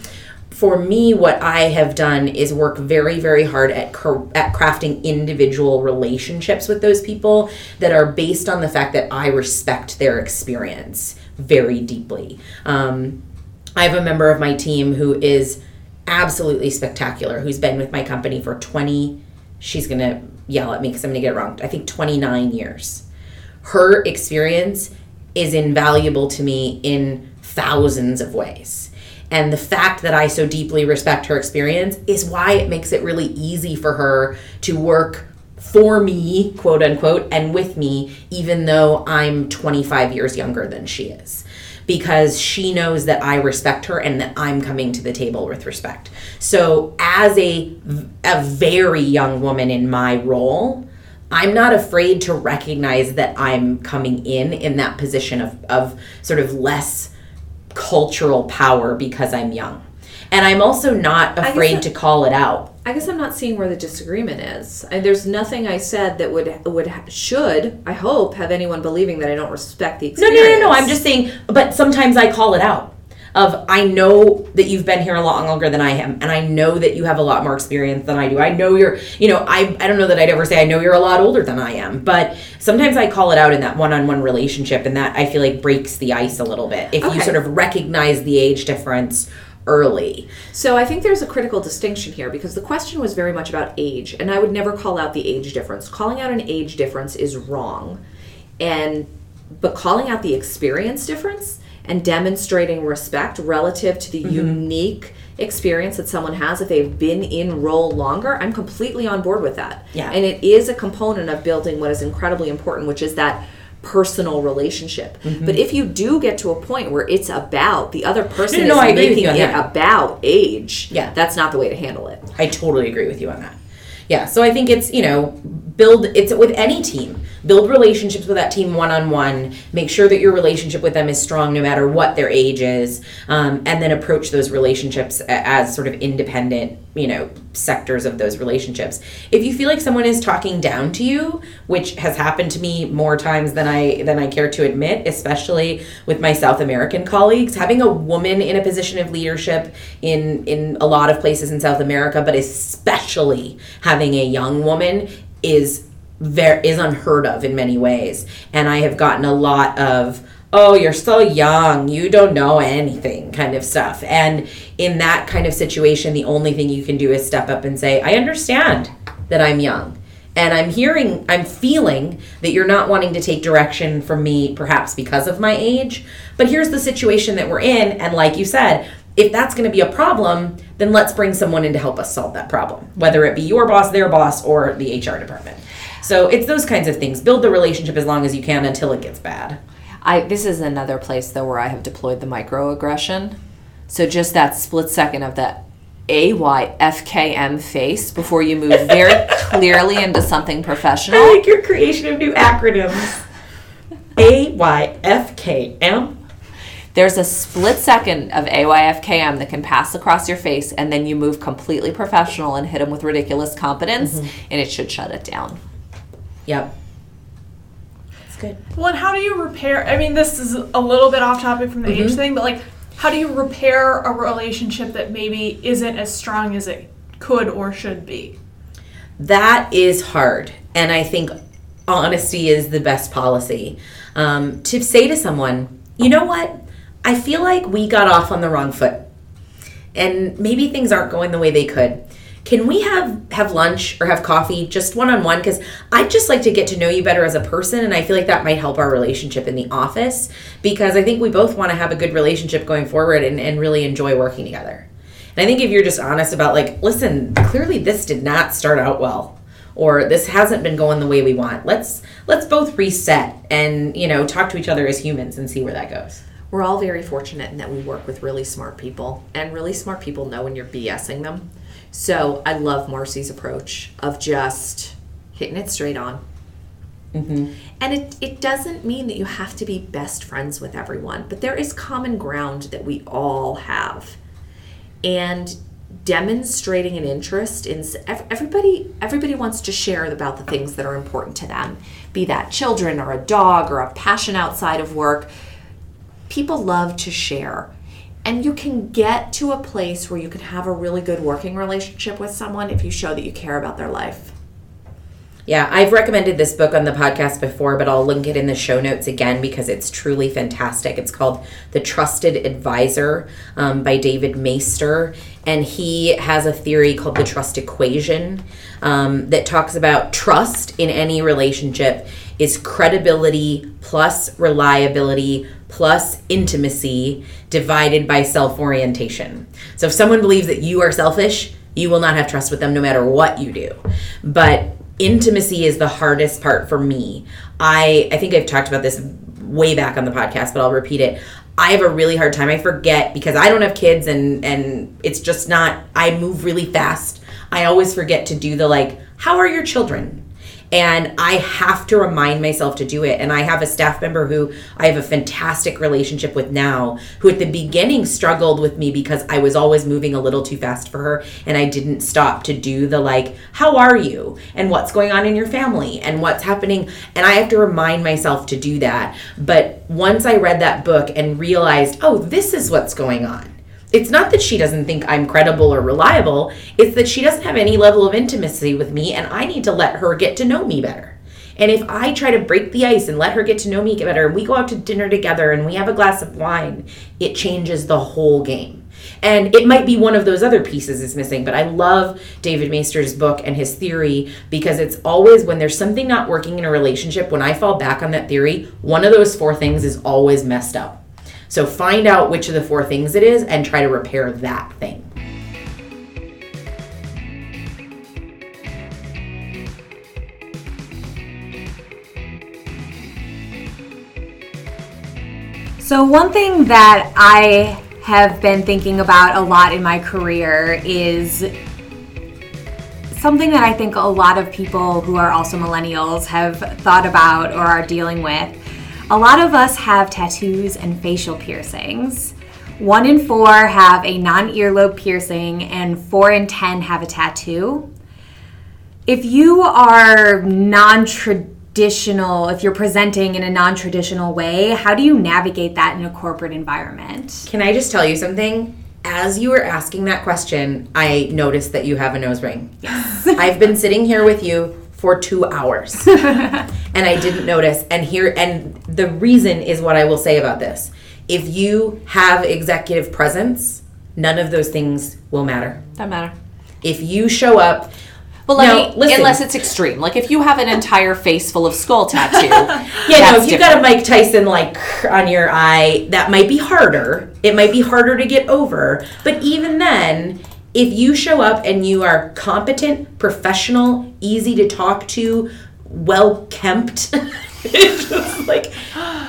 for me what i have done is work very very hard at at crafting individual relationships with those people that are based on the fact that i respect their experience very deeply um, i have a member of my team who is absolutely spectacular who's been with my company for 20 she's gonna yell at me because I'm gonna get it wrong. I think 29 years. Her experience is invaluable to me in thousands of ways. And the fact that I so deeply respect her experience is why it makes it really easy for her to work for me, quote unquote, and with me, even though I'm 25 years younger than she is because she knows that I respect her and that I'm coming to the table with respect. So, as a a very young woman in my role, I'm not afraid to recognize that I'm coming in in that position of of sort of less cultural power because I'm young. And I'm also not afraid to call it out. I guess I'm not seeing where the disagreement is. And there's nothing I said that would would should I hope have anyone believing that I don't respect the experience. No, no, no, no. I'm just saying. But sometimes I call it out. Of I know that you've been here a lot longer than I am, and I know that you have a lot more experience than I do. I know you're, you know, I I don't know that I'd ever say I know you're a lot older than I am, but sometimes I call it out in that one-on-one relationship, and that I feel like breaks the ice a little bit. If okay. you sort of recognize the age difference early. So I think there's a critical distinction here because the question was very much about age, and I would never call out the age difference. Calling out an age difference is wrong. And but calling out the experience difference and demonstrating respect relative to the mm-hmm. unique experience that someone has if they've been in role longer, I'm completely on board with that. Yeah. And it is a component of building what is incredibly important, which is that personal relationship. Mm-hmm. But if you do get to a point where it's about the other person no, no, is no, making it that. about age, yeah. that's not the way to handle it. I totally agree with you on that. Yeah, so I think it's, you know, build it's with any team build relationships with that team one-on-one make sure that your relationship with them is strong no matter what their age is um, and then approach those relationships as sort of independent you know sectors of those relationships. If you feel like someone is talking down to you which has happened to me more times than i than i care to admit especially with my south american colleagues having a woman in a position of leadership in in a lot of places in south america but especially having a young woman is very is unheard of in many ways. And i have gotten a lot of oh you're so young you don't know anything kind of stuff. And in that kind of situation the only thing you can do is step up and say i understand that i'm young. And i'm hearing i'm feeling that you're not wanting to take direction from me perhaps because of my age. But here's the situation that we're in. And like you said if that's going to be a problem, then let's bring someone in to help us solve that problem, whether it be your boss, their boss, or the HR department. So it's those kinds of things. Build the relationship as long as you can until it gets bad. I this is another place though where I have deployed the microaggression. So just that split second of that AYFKM face before you move very clearly into something professional. I like your creation of new acronyms. A Y F K M. There's a split second of AYFKM that can pass across your face, and then you move completely professional and hit them with ridiculous competence, mm-hmm. and it should shut it down. Yep. It's good. Well, and how do you repair? I mean, this is a little bit off topic from the age thing, but like, how do you repair a relationship that maybe isn't as strong as it could or should be? That is hard. And I think honesty is the best policy. Um, to say to someone, you know what? I feel like we got off on the wrong foot. And maybe things aren't going the way they could. Can we have have lunch or have coffee just one on one? Because I'd just like to get to know you better as a person, and I feel like that might help our relationship in the office. Because I think we both want to have a good relationship going forward and, and really enjoy working together. And I think if you're just honest about like, listen, clearly this did not start out well or this hasn't been going the way we want. Let's let's both reset and, you know, talk to each other as humans and see where that goes. We're all very fortunate in that we work with really smart people, and really smart people know when you're BSing them. So I love Marcy's approach of just hitting it straight on. Mm-hmm. And it, it doesn't mean that you have to be best friends with everyone, but there is common ground that we all have. And demonstrating an interest in everybody everybody wants to share about the things that are important to them be that children or a dog or a passion outside of work people love to share. And you can get to a place where you can have a really good working relationship with someone if you show that you care about their life. Yeah, I've recommended this book on the podcast before, but I'll link it in the show notes again because it's truly fantastic. It's called The Trusted Advisor um, by David Maister. And he has a theory called the trust equation um, that talks about trust in any relationship is credibility plus reliability plus intimacy divided by self orientation. So if someone believes that you are selfish, you will not have trust with them no matter what you do. But intimacy is the hardest part for me. I I think I've talked about this way back on the podcast, but I'll repeat it. I have a really hard time. I forget because I don't have kids and and it's just not I move really fast. I always forget to do the like how are your children? And I have to remind myself to do it. And I have a staff member who I have a fantastic relationship with now, who at the beginning struggled with me because I was always moving a little too fast for her. And I didn't stop to do the like, how are you? And what's going on in your family? And what's happening? And I have to remind myself to do that. But once I read that book and realized, oh, this is what's going on it's not that she doesn't think I'm credible or reliable, it's that she doesn't have any level of intimacy with me and I need to let her get to know me better. And if I try to break the ice and let her get to know me better, and we go out to dinner together and we have a glass of wine, it changes the whole game. And it might be one of those other pieces is missing, but I love David Maister's book and his theory because it's always when there's something not working in a relationship, when I fall back on that theory, one of those four things is always messed up. So find out which of the four things it is and try to repair that thing. So, one thing that I have been thinking about a lot in my career is something that I think a lot of people who are also millennials have thought about or are dealing with. A lot of us have tattoos and facial piercings. One in four have a non earlobe piercing, and four in ten have a tattoo. If you are non traditional, if you're presenting in a non traditional way, how do you navigate that in a corporate environment? Can I just tell you something? As you were asking that question, I noticed that you have a nose ring. Yes. I've been sitting here with you for two hours and I didn't notice. And here, and the reason is what I will say about this. If you have executive presence, none of those things will matter. Doesn't matter. If you show up, Well, let Now, me, listen. unless it's extreme. Like if you have an entire face full of skull tattoo. Yeah, no, if you got a Mike Tyson like on your eye, that might be harder. It might be harder to get over. But even then, if you show up and you are competent, professional, easy to talk to, well kempt, like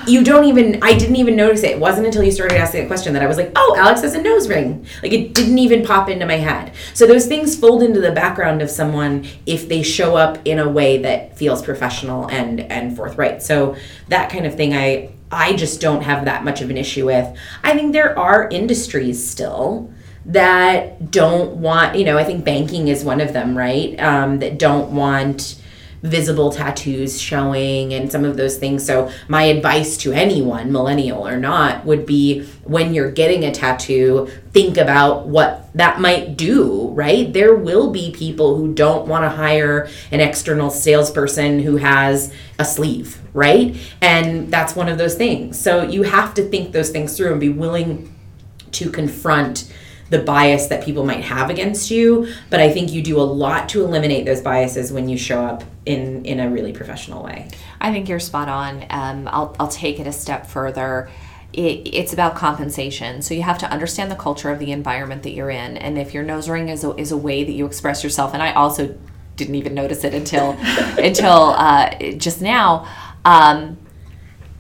you don't even I didn't even notice it. It wasn't until you started asking the question that I was like, "Oh, Alex has a nose ring." Like it didn't even pop into my head. So those things fold into the background of someone if they show up in a way that feels professional and and forthright. So that kind of thing I I just don't have that much of an issue with. I think there are industries still that don't want, you know, I think banking is one of them, right? Um, that don't want visible tattoos showing and some of those things. So, my advice to anyone, millennial or not, would be when you're getting a tattoo, think about what that might do, right? There will be people who don't want to hire an external salesperson who has a sleeve, right? And that's one of those things. So, you have to think those things through and be willing to confront the bias that people might have against you but i think you do a lot to eliminate those biases when you show up in in a really professional way I think you're spot on. Um, I'll, I'll take it a step further. It, it's about compensation. So you have to understand the culture of the environment that you're in. And if your nose ring is a, is a way that you express yourself, and I also didn't even notice it until until uh, just now, um,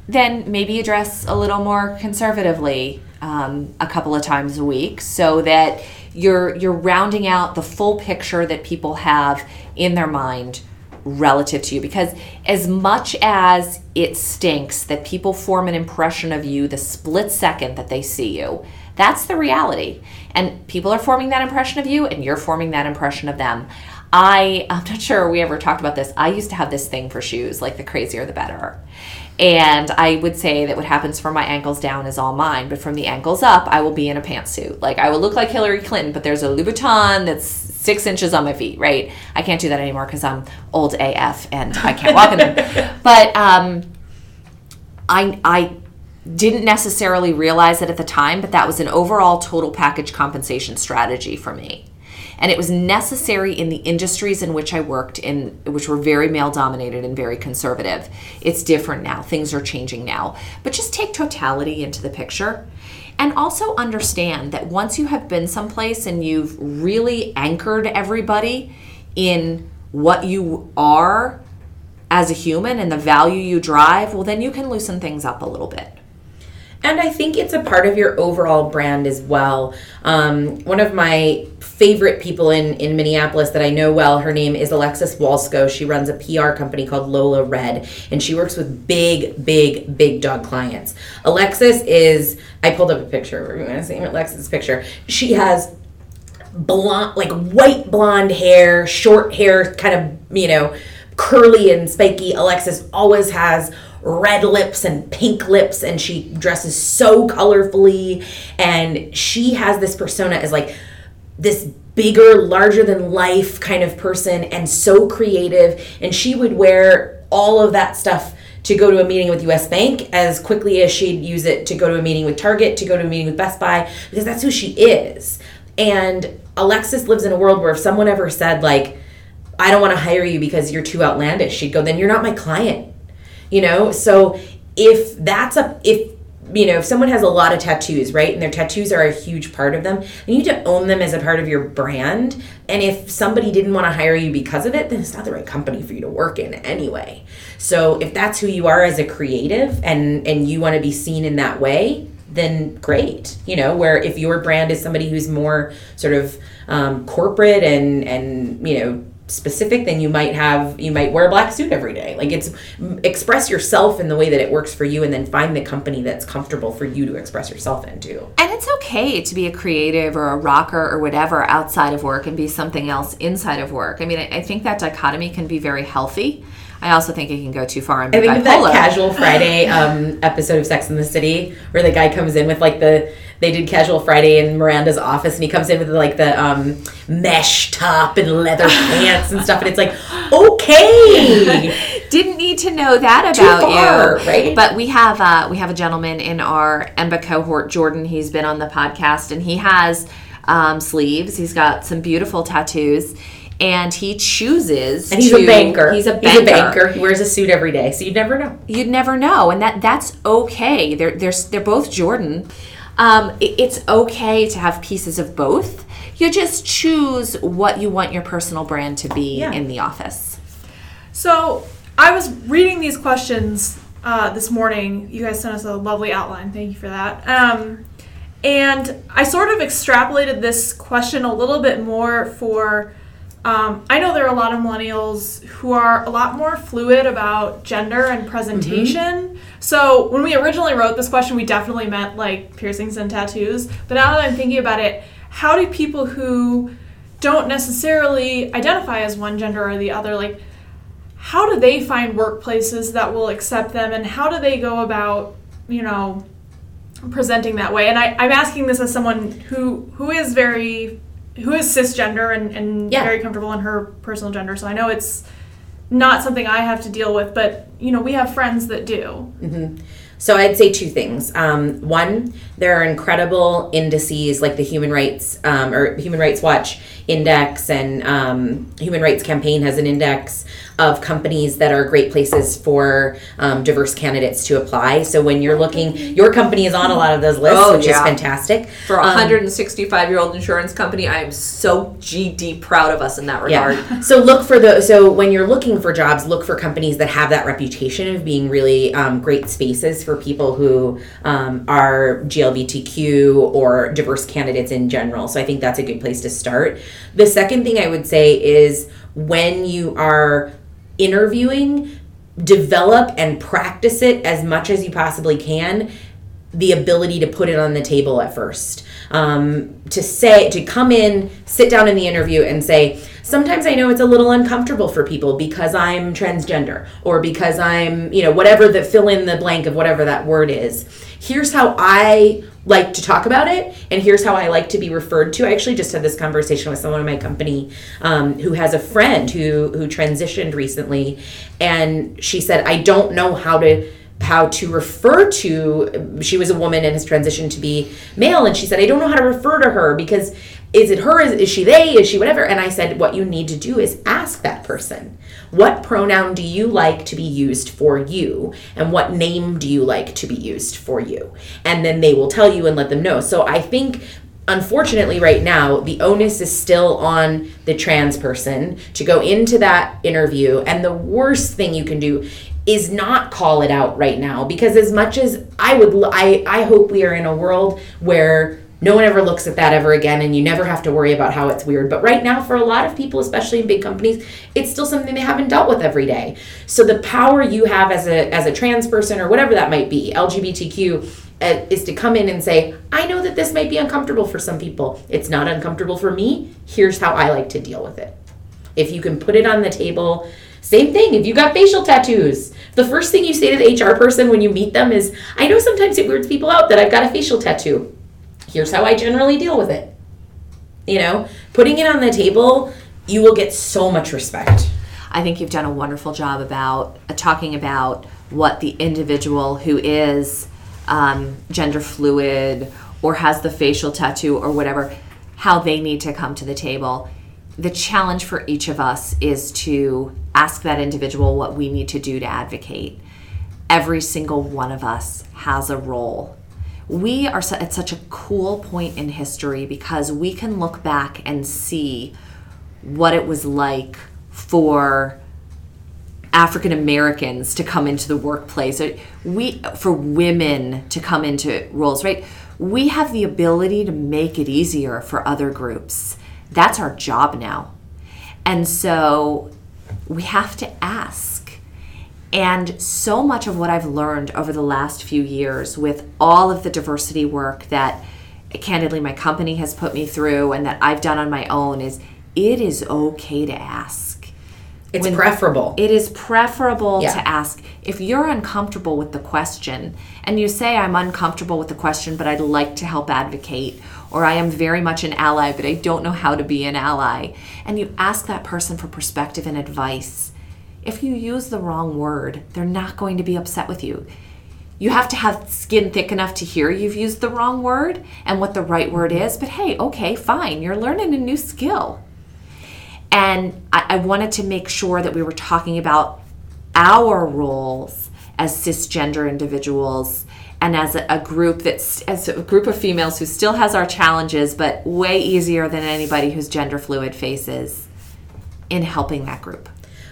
then maybe dress a little more conservatively um, a couple of times a week so that you're you're rounding out the full picture that people have in their mind relative to you. Because as much as it stinks that people form an impression of you the split second that they see you that's the reality. And people are forming that impression of you and you're forming that impression of them. I i'm not sure we ever talked about this. I used to have this thing for shoes like the crazier the better and I would say that what happens from my ankles down is all mine, but from the ankles up, I will be in a pantsuit. Like I will look like Hillary Clinton, but there's a Louboutin that's six inches on my feet, right? I can't do that anymore because I'm old AF and I can't walk in them. But um, I, I didn't necessarily realize it at the time, but that was an overall total package compensation strategy for me and it was necessary in the industries in which I worked in which were very male dominated and very conservative. It's different now. Things are changing now. But just take totality into the picture. And also understand that once you have been someplace and you've really anchored everybody in what you are as a human and the value you drive, well, then you can loosen things up a little bit. And I think it's a part of your overall brand as well. Um, one of my favorite people in, in Minneapolis that I know well, her name is Alexis Walsko. She runs a PR company called Lola Red, and she works with big, big, big dog clients. Alexis is, I pulled up a picture. We're going to see Alexis' picture. She has blonde, like white blonde hair, short hair, kind of, you know, curly and spiky. Alexis always has red lips and pink lips and she dresses so colorfully. And she has this persona as like this bigger larger than life kind of person and so creative. And she would wear all of that stuff to go to a meeting with US Bank as quickly as she'd use it to go to a meeting with Target, to go to a meeting with Best Buy, because that's who she is. And Alexis lives in a world where if someone ever said, like, I don't want to hire you because you're too outlandish, she'd go, then you're not my client you know? So if that's a if you know if someone has a lot of tattoos right and their tattoos are a huge part of them you need to own them as a part of your brand. And if somebody didn't want to hire you because of it then it's not the right company for you to work in anyway. So if that's who you are as a creative and and you want to be seen in that way then great you know where if your brand is somebody who's more sort of um, corporate and and you know specific then you might have you might wear a black suit every day. Like it's express yourself in the way that it works for you and then find the company that's comfortable for you to express yourself into and it's okay to be a creative or a rocker or whatever outside of work and be something else inside of work. I mean i, I think that dichotomy can be very healthy I also think it can go too far and be I think of bipolar. that Casual Friday um, episode of Sex in the City where the guy comes in with like the they did Casual Friday in Miranda's office and he comes in with like the um, mesh top and leather pants and stuff and it's like okay Didn't need to know that about far, you, right? But we have uh, we have a gentleman in our EMBA cohort, Jordan. He's been on the podcast and he has um, sleeves. He's got some beautiful tattoos. And he chooses. and he's to- a banker He's a banker. he's a banker he wears a suit every day so you'd never know You'd never know, and that that's okay. They're they're they're both Jordan. Um, it- it's okay to have pieces of both. You just choose what you want your personal brand to be Yeah. in the office. So I was reading these questions uh, this morning. You guys sent us a lovely outline. Thank you for that. Um, and I sort of extrapolated this question a little bit more for. Um, I know there are a lot of millennials who are a lot more fluid about gender and presentation. So when we originally wrote this question, we definitely meant like piercings and tattoos. But now that I'm thinking about it, how do people who don't necessarily identify as one gender or the other, like, how do they find workplaces that will accept them and how do they go about, you know, presenting that way? And I, I'm asking this as someone who who is very who is cisgender and, and Yeah. very comfortable in her personal gender. So I know it's not something I have to deal with, but you know, we have friends that do. So I'd say two things. Um, one, there are incredible indices like the Human Rights um, or Human Rights Watch index and um, Human Rights Campaign has an index of companies that are great places for um, diverse candidates to apply. So when you're looking, your company is on a lot of those lists, Oh, which yeah. is fantastic. For a Um, 165 year old insurance company, I am so GD proud of us in that regard. Yeah. So look for the so when you're looking for jobs, look for companies that have that reputation of being really um, great spaces for people who um, are GLBTQ or diverse candidates in general. So I think that's a good place to start. The second thing I would say is when you are interviewing, develop and practice it as much as you possibly can the ability to put it on the table at first. Um, to say, to come in, sit down in the interview and say, sometimes I know it's a little uncomfortable for people because I'm transgender or because I'm, you know, whatever the fill in the blank of whatever that word is. Here's how I like to talk about it, and here's how I like to be referred to. I actually just had this conversation with someone in my company um, who has a friend who who transitioned recently, and she said, I don't know how to how to refer to she was a woman and has transitioned to be male and she said i don't know how to refer to her because is it her? Is, is she they? Is she whatever? And i said what you need to do is ask that person what pronoun do you like to be used for you and what name do you like to be used for you? And then they will tell you and let them know. So i think unfortunately right now the onus is still on the trans person to go into that interview and the worst thing you can do is not call it out right now because as much as i would I I hope we are in a world where no one ever looks at that ever again and you never have to worry about how it's weird but right now for a lot of people especially in big companies it's still something they haven't dealt with every day so the power you have as a as a trans person or whatever that might be lgbtq uh, is to come in and say, I know that this might be uncomfortable for some people. It's not uncomfortable for me. Here's how I like to deal with it. If you can put it on the table, same thing. If you got facial tattoos, the first thing you say to the HR person when you meet them is, I know sometimes it weirds people out that I've got a facial tattoo. Here's how I generally deal with it. You know, putting it on the table, you will get so much respect. I think you've done a wonderful job about uh, talking about what the individual who is um, gender fluid or has the facial tattoo or whatever, how they need to come to the table. The challenge for each of us is to ask that individual what we need to do to advocate. Every single one of us has a role. We are at such a cool point in history because we can look back and see what it was like for African Americans to come into the workplace, we for women to come into roles, right? We have the ability to make it easier for other groups. That's our job now. And so we have to ask. And so much of what I've learned over the last few years with all of the diversity work that candidly my company has put me through and that I've done on my own is it is okay to ask. It's When- preferable. It is preferable Yeah. to ask if you're uncomfortable with the question and you say, I'm uncomfortable with the question, but I'd like to help advocate, or I am very much an ally, but I don't know how to be an ally. And you ask that person for perspective and advice. If you use the wrong word, they're not going to be upset with you. You have to have skin thick enough to hear you've used the wrong word and what the right word is, but hey, okay, fine, you're learning a new skill. And I, I wanted to make sure that we were talking about our roles as cisgender individuals and as a, group that's as a group of females who still has our challenges, but way easier than anybody who's gender fluid faces in helping that group.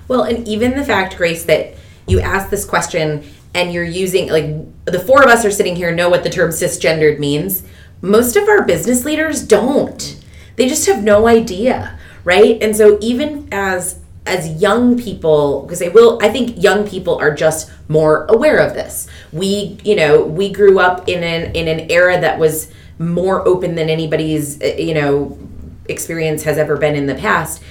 Well, and even the fact, Grace, that you asked this question and you're using, like, the four of us are sitting here know what the term cisgendered means. Most of our business leaders don't. They just have no idea, right? And so, even as as young people because I will I think young people are just more aware of this. We, you know, we grew up in an in an era that was more open than anybody's, uh, you know, experience has ever been in the past.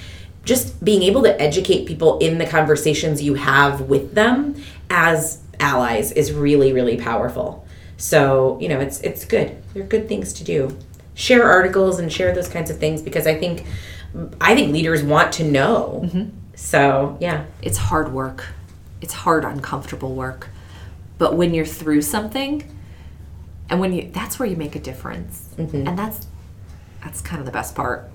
Just being able to educate people in the conversations you have with them as allies is really really powerful. So, you know, it's it's good. They're good things to do. Share articles and share those kinds of things because I think I think leaders want to know. So, yeah. It's hard work. It's hard, uncomfortable work. But when you're through something, and when you that's where you make a difference. And that's that's kind of the best part.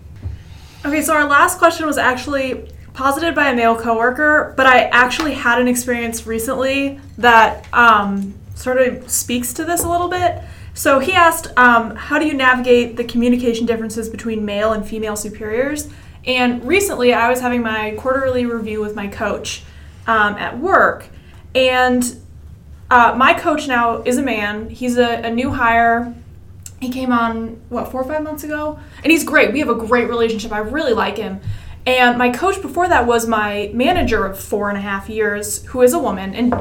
Okay, so our last question was actually posited by a male coworker, but I actually had an experience recently that um, sort of speaks to this a little bit. So he asked, um, How do you navigate the communication differences between male and female superiors? And recently, I was having my quarterly review with my coach um, at work, and uh, my coach now is a man. He's a, a new hire. He came on, what, four or five months ago? And he's great. We have a great relationship. I really like him. And my coach before that was my manager of four and a half years, who is a woman, and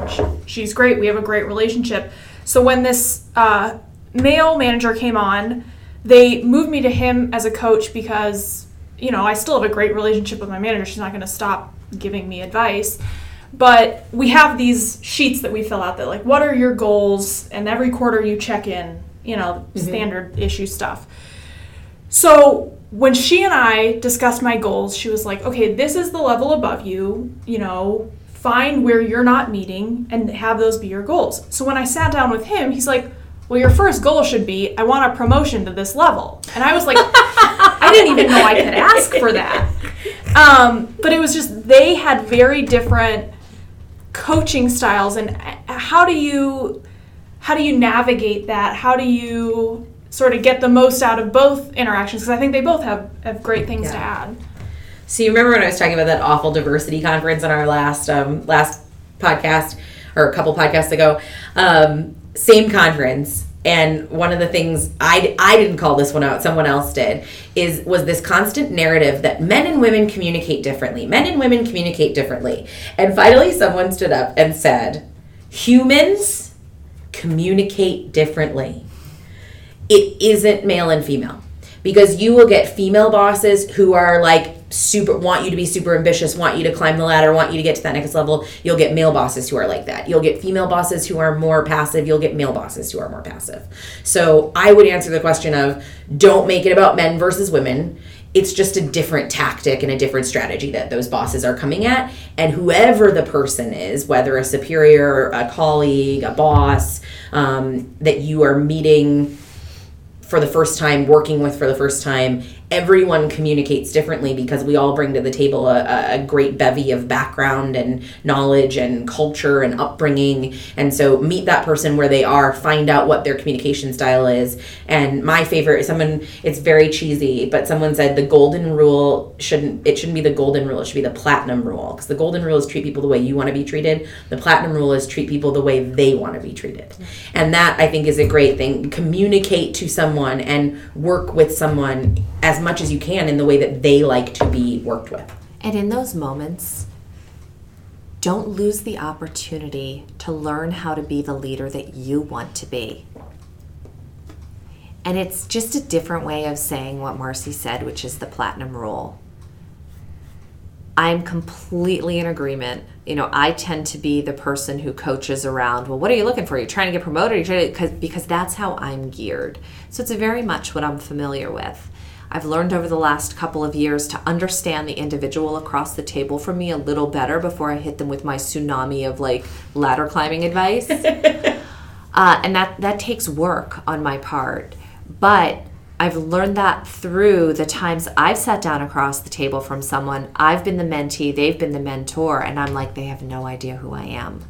she's great. We have a great relationship. So when this uh, male manager came on, they moved me to him as a coach because, you know, I still have a great relationship with my manager. She's not going to stop giving me advice. But we have these sheets that we fill out that, like, what are your goals? And every quarter you check in, you know, mm-hmm. standard issue stuff. So when she and I discussed my goals, she was like, okay, this is the level above you, you know, find where you're not meeting and have those be your goals. So when I sat down with him, he's like, well, your first goal should be, I want a promotion to this level. And I was like, I didn't even know I could ask for that. Um, but it was just, they had very different coaching styles. And uh, how do you, how do you navigate that? How do you sort of get the most out of both interactions? Because I think they both have, have great things to add. So you remember when I was talking about that awful diversity conference on our last um, last podcast or a couple podcasts ago? Um, same conference, and one of the things I I didn't call this one out, someone else did, is was this constant narrative that men and women communicate differently. Men and women communicate differently, and finally someone stood up and said, "Humans communicate differently." it isn't male and female because you will get female bosses who are like super want you to be super ambitious want you to climb the ladder want you to get to that next level you'll get male bosses who are like that. You'll get female bosses who are more passive you'll get male bosses who are more passive. So i would answer the question of don't make it about men versus women. It's just a different tactic and a different strategy that those bosses are coming at. And whoever the person is whether a superior a colleague a boss um, that you are meeting for the first time, working with for the first time, everyone communicates differently because we all bring to the table a, a- great bevy of background and knowledge and culture and upbringing. And so meet that person where they are, find out what their communication style is. And my favorite, is someone, it's very cheesy, but someone said the golden rule shouldn't, it shouldn't be the golden rule, it should be the platinum rule. Because the golden rule is treat people the way you want to be treated. The platinum rule is treat people the way they want to be treated. And that I think is a great thing. Communicate to someone and work with someone as much as you can in the way that they like to be worked with. And in those moments, don't lose the opportunity to learn how to be the leader that you want to be. And it's just a different way of saying what Marcy said, which is the platinum rule. I'm completely in agreement. You know, I tend to be the person who coaches around, well, what are you looking for? You're trying to get promoted? You're trying to, cause, because that's how I'm geared. So it's very much what I'm familiar with. I've learned over the last couple of years to understand the individual across the table from me a little better before I hit them with my tsunami of like ladder climbing advice. uh, and that, that takes work on my part. But I've learned that through the times I've sat down across the table from someone. I've been the mentee, they've been the mentor, and I'm like, they have no idea who I am.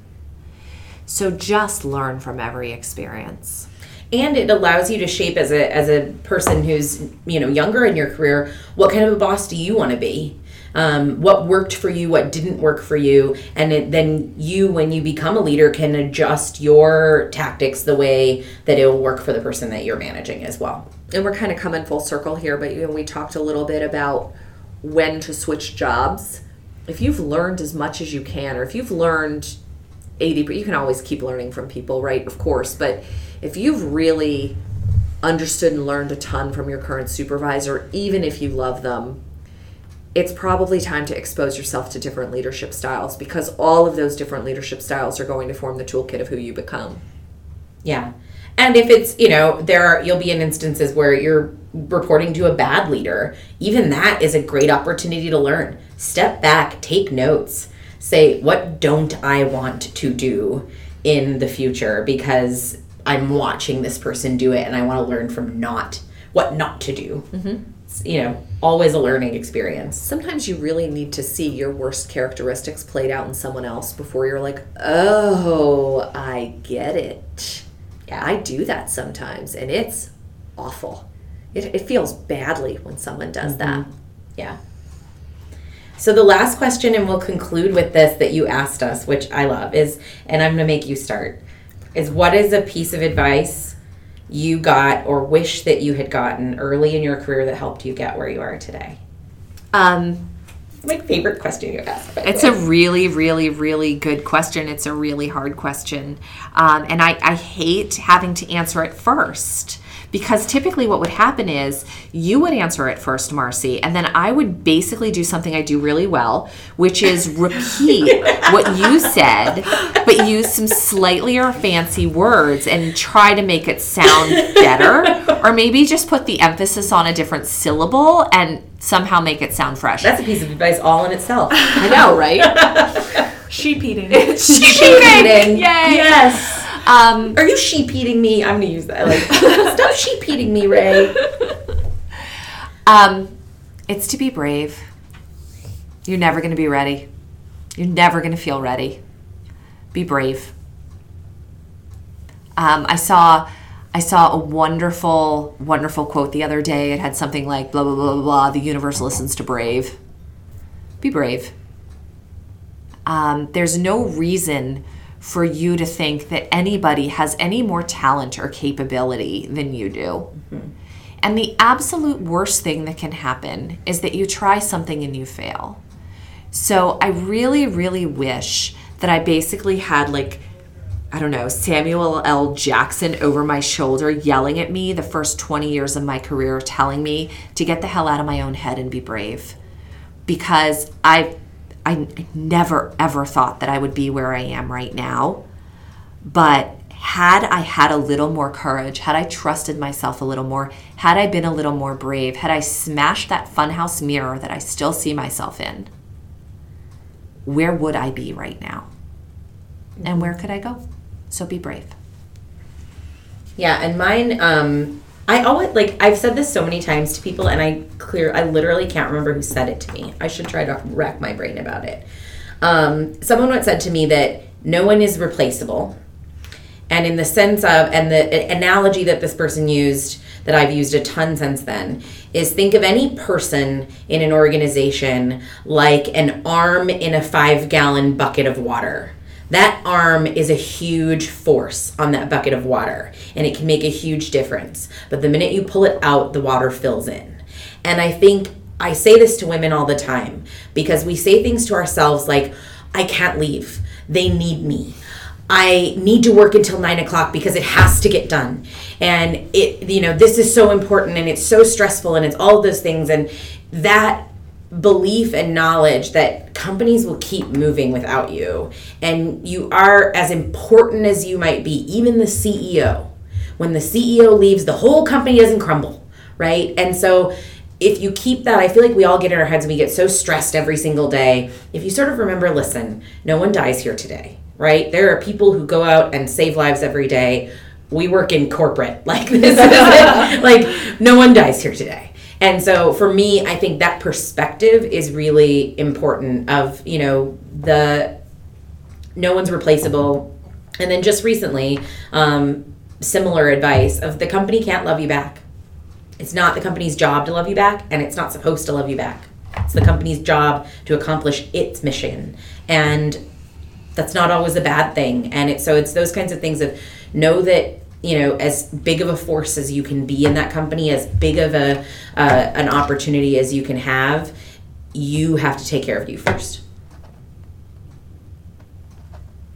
So just learn from every experience. And it allows you to shape as a as a person who's you know younger in your career what kind of a boss do you want to be um, what worked for you, what didn't work for you, and it, then you, when you become a leader, can adjust your tactics the way that it will work for the person that you're managing as well. and we're kind of coming full circle here, but you know, we talked a little bit about when to switch jobs. If you've learned as much as you can, or if you've learned 80, but you can always keep learning from people, right? Of course, but if you've really understood and learned a ton from your current supervisor, even if you love them, it's probably time to expose yourself to different leadership styles because all of those different leadership styles are going to form the toolkit of who you become. Yeah. And if it's, you know, there are, you'll be in instances where you're reporting to a bad leader. Even that is a great opportunity to learn. Step back, take notes, say, what don't I want to do in the future because I'm watching this person do it and I want to learn from not what not to do. Mm-hmm. It's, you know, always a learning experience. Sometimes you really need to see your worst characteristics played out in someone else before you're like, oh, I get it. Yeah, I do that sometimes, and it's awful. It, it feels badly when someone does that. Mm-hmm. Yeah. So the last question, and we'll conclude with this that you asked us, which I love, is, and I'm going to make you start, is what is a piece of advice you got or wish that you had gotten early in your career that helped you get where you are today? Um, My favorite question you asked. It's a really, really, really good question. It's a really hard question. Um, and I, I hate having to answer it first because typically what would happen is you would answer it first, Marcy, and then I would basically do something I do really well, which is repeat what you said, but use some slightly or fancy words and try to make it sound better. Or maybe just put the emphasis on a different syllable and somehow make it sound fresh. That's a piece of advice all in itself. I know, right? Sheep eating. sheep eating. Yay. Yes. Um, Are you sheep eating me? I'm gonna use that. Like, stop sheep eating me, Ray. Um, it's to be brave. You're never going to be ready. You're never going to feel ready. Be brave. Um, I saw, I saw a wonderful, wonderful quote the other day. It had something like blah blah blah blah. blah the universe listens to brave. Be brave. Um, there's no reason for you to think that anybody has any more talent or capability than you do. Mm-hmm. And the absolute worst thing that can happen is that you try something and you fail. So I really, really wish that I basically had like, I don't know, Samuel L. Jackson over my shoulder yelling at me the first 20 years of my career, telling me to get the hell out of my own head and be brave. Because I, I never ever thought that I would be where I am right now. But had I had a little more courage, had I trusted myself a little more, had I been a little more brave, had I smashed that funhouse mirror that I still see myself in, where would I be right now? And where could I go? So be brave. Yeah, and mine, um, I always like I've said this so many times to people, and I clear I literally can't remember who said it to me. I should try to rack my brain about it. Um, someone once said to me that no one is replaceable, and in the sense of and the analogy that this person used that I've used a ton since then is think of any person in an organization like an arm in a five gallon bucket of water. That arm is a huge force on that bucket of water and it can make a huge difference. But the minute you pull it out, the water fills in. And I think I say this to women all the time because we say things to ourselves like, I can't leave. They need me. I need to work until nine o'clock because it has to get done. And it, you know, this is so important and it's so stressful and it's all those things. And that belief and knowledge that companies will keep moving without you and you are as important as you might be, even the CEO. When the CEO leaves, the whole company doesn't crumble, right? And so if you keep that, I feel like we all get in our heads and we get so stressed every single day. If you sort of remember, listen, no one dies here today, right? There are people who go out and save lives every day. We work in corporate. Like this like no one dies here today. And so for me, I think that perspective is really important of, you know, the no one's replaceable. And then just recently, um, similar advice of the company can't love you back. It's not the company's job to love you back, and it's not supposed to love you back. it's the company's job to accomplish its mission. And that's not always a bad thing. And it's so it's those kinds of things of know that you know as big of a force as you can be in that company, as big of a uh, an opportunity as you can have, you have to take care of you first.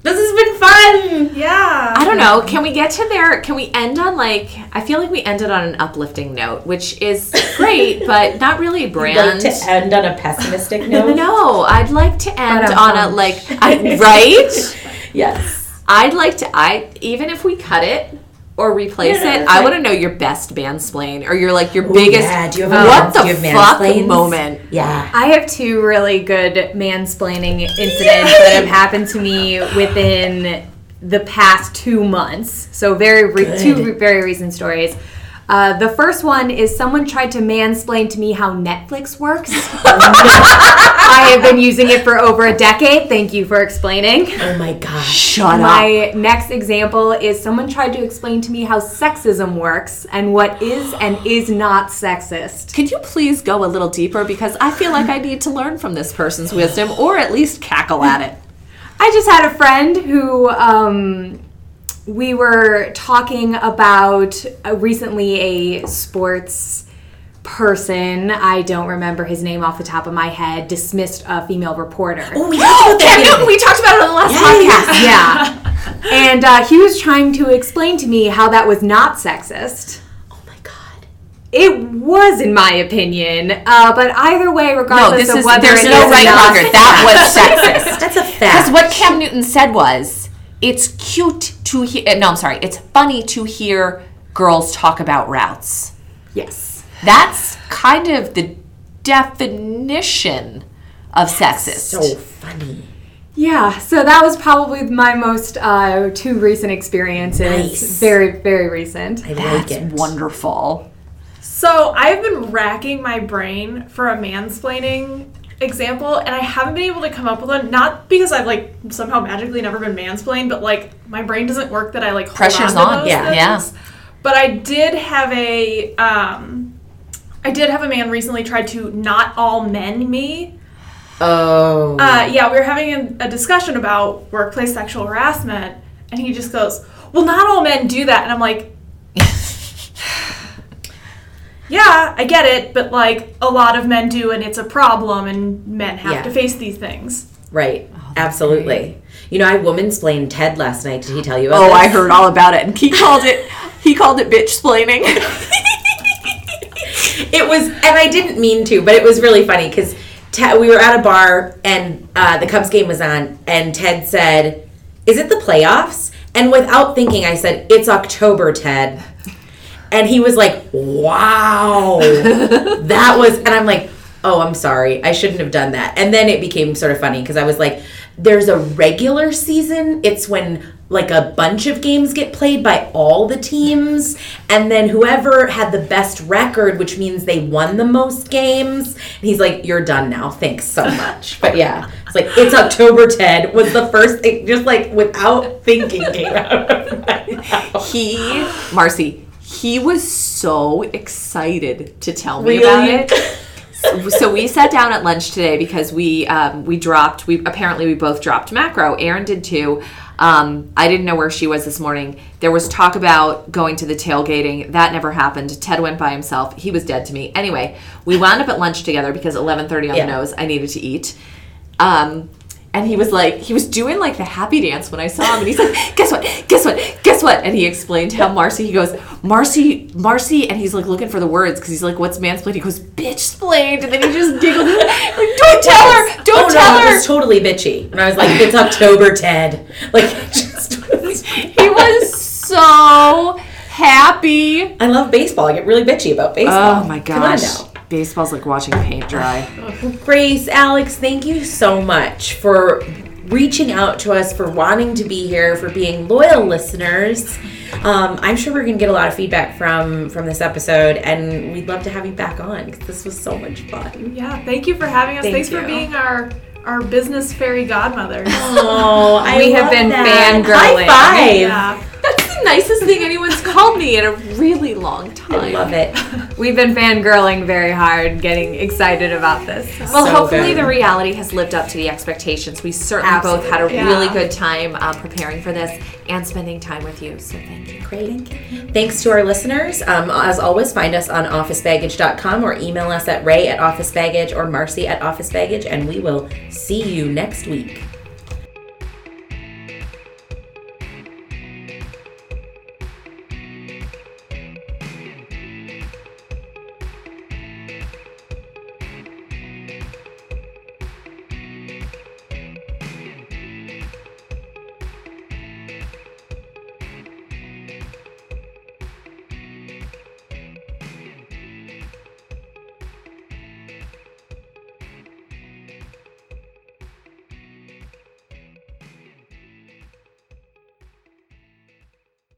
This has been fun. Yeah. I don't know. Can we get to there? Can we end on like? I feel like we ended on an uplifting note, which is great, but not really a brand. Like to end on a pessimistic note. no, I'd like to end But, on a um, like, I, right? Yes. I'd like to. I even if we cut it or replace Yeah, it, that's I fine. want to know your best mansplain or your like your biggest. yeah, do you have what a- the you have fuck mansplains? moment? Yeah. I have two really good mansplaining incidents that have happened to me within the past two months. So very re- two very recent stories. Uh, the first one is someone tried to mansplain to me how Netflix works. I have been using it for over a decade. Thank you for explaining. Oh my gosh. Shut up. My next example is someone tried to explain to me how sexism works and what is and is not sexist. Could you please go a little deeper because I feel like I need to learn from this person's wisdom or at least cackle at it. I just had a friend who um, we were talking about uh, recently a sports person. I don't remember his name off the top of my head. Dismissed a female reporter. Oh, we talked about Cam that. Newton, we talked about it on the last podcast. Yeah, and uh, he was trying to explain to me how that was not sexist. Oh my god. It was, in my opinion, uh, but either way, No, regardless this of is whether there's it no is or right not. That was sexist. That's a fact. Because what Cam Newton said was, it's cute to hear. No, I'm sorry. It's funny to hear girls talk about routes. Yes. That's kind of the definition of sexist. so funny. Yeah, so that was probably my most uh, two recent experiences. Nice. Very, very recent. I like That's it. wonderful. So I've been racking my brain for a mansplaining example, and I haven't been able to come up with one. Not because I've like somehow magically never been mansplained, but like my brain doesn't work that I like Pressure's on. on, those yeah, things. But I did have a um, I did have a man recently try to not all men me. Oh. Uh, yeah, we were having a, a discussion about workplace sexual harassment, and he just goes, "Well, not all men do that," and I'm like, "Yeah, I get it, but like a lot of men do, and it's a problem, and men have Yeah. to face these things." right. Absolutely. You know, I woman splained Ted last night. Did he tell you about Oh, this? I heard all about it. And he called it he called it bitch splaining. It was, and I didn't mean to, but it was really funny because we were at a bar and uh, the Cubs game was on, and Ted said, "Is it the playoffs?" And without thinking, I said, "It's October, Ted." And he was like, "Wow, that was," and I'm like, "Oh, I'm sorry, I shouldn't have done that." And then it became sort of funny because I was like, "There's a regular season. It's when." Like a bunch of games get played by all the teams, and then whoever had the best record, which means they won the most games. And he's like, "You're done now. Thanks so much." But yeah, it's like it's October. Ted was the first thing, just like without thinking, came out of my mouth. he Marcy, he was so excited to tell me about Really? it. so we sat down at lunch today because we um, we dropped we apparently we both dropped macro. Aaron did too. Um, I didn't know where she was this morning. There was talk about going to the tailgating. That never happened. Ted went by himself. He was dead to me. Anyway, we wound up at lunch together because 11:30 on Yeah. the nose. I needed to eat. Um, and he was like, he was doing like the happy dance when I saw him, and he's like, "Guess what? Guess what? Guess what?" And he explained how Marcy. He goes, "Marcy, Marcy," and he's like looking for the words because he's like, "What's mansplained?" He goes, "Bitch splained," and then he just giggled, like, "Don't tell her! Oh, Don't oh, tell no, her!" It was totally bitchy, and I was like, "It's October, Ted." Like, just he was so happy. I love baseball. I get really bitchy about baseball. Oh my Come on gosh, now. Baseball's like watching paint dry. Grace, Alex, thank you so much for reaching out to us, for wanting to be here, for being loyal listeners. Um, I'm sure we're going to get a lot of feedback from from this episode, and we'd love to have you back on because this was so much fun. Yeah, thank you for having us. Thank Thanks you. for being our our business fairy godmother. Oh, I We have love been that. fangirling. High five. yeah. That's the nicest thing anyone's called me in a really long time. I love it. We've been fangirling very hard, getting excited about this. Well, So hopefully good. the reality has lived up to the expectations. We certainly both had a Absolutely. really good time uh, preparing for this and spending time with you. So thank you. Great. Thanks to our listeners. Um, as always, find us on officebaggage.com or email us at ray at officebaggage or marcy at officebaggage, and we will see you next week.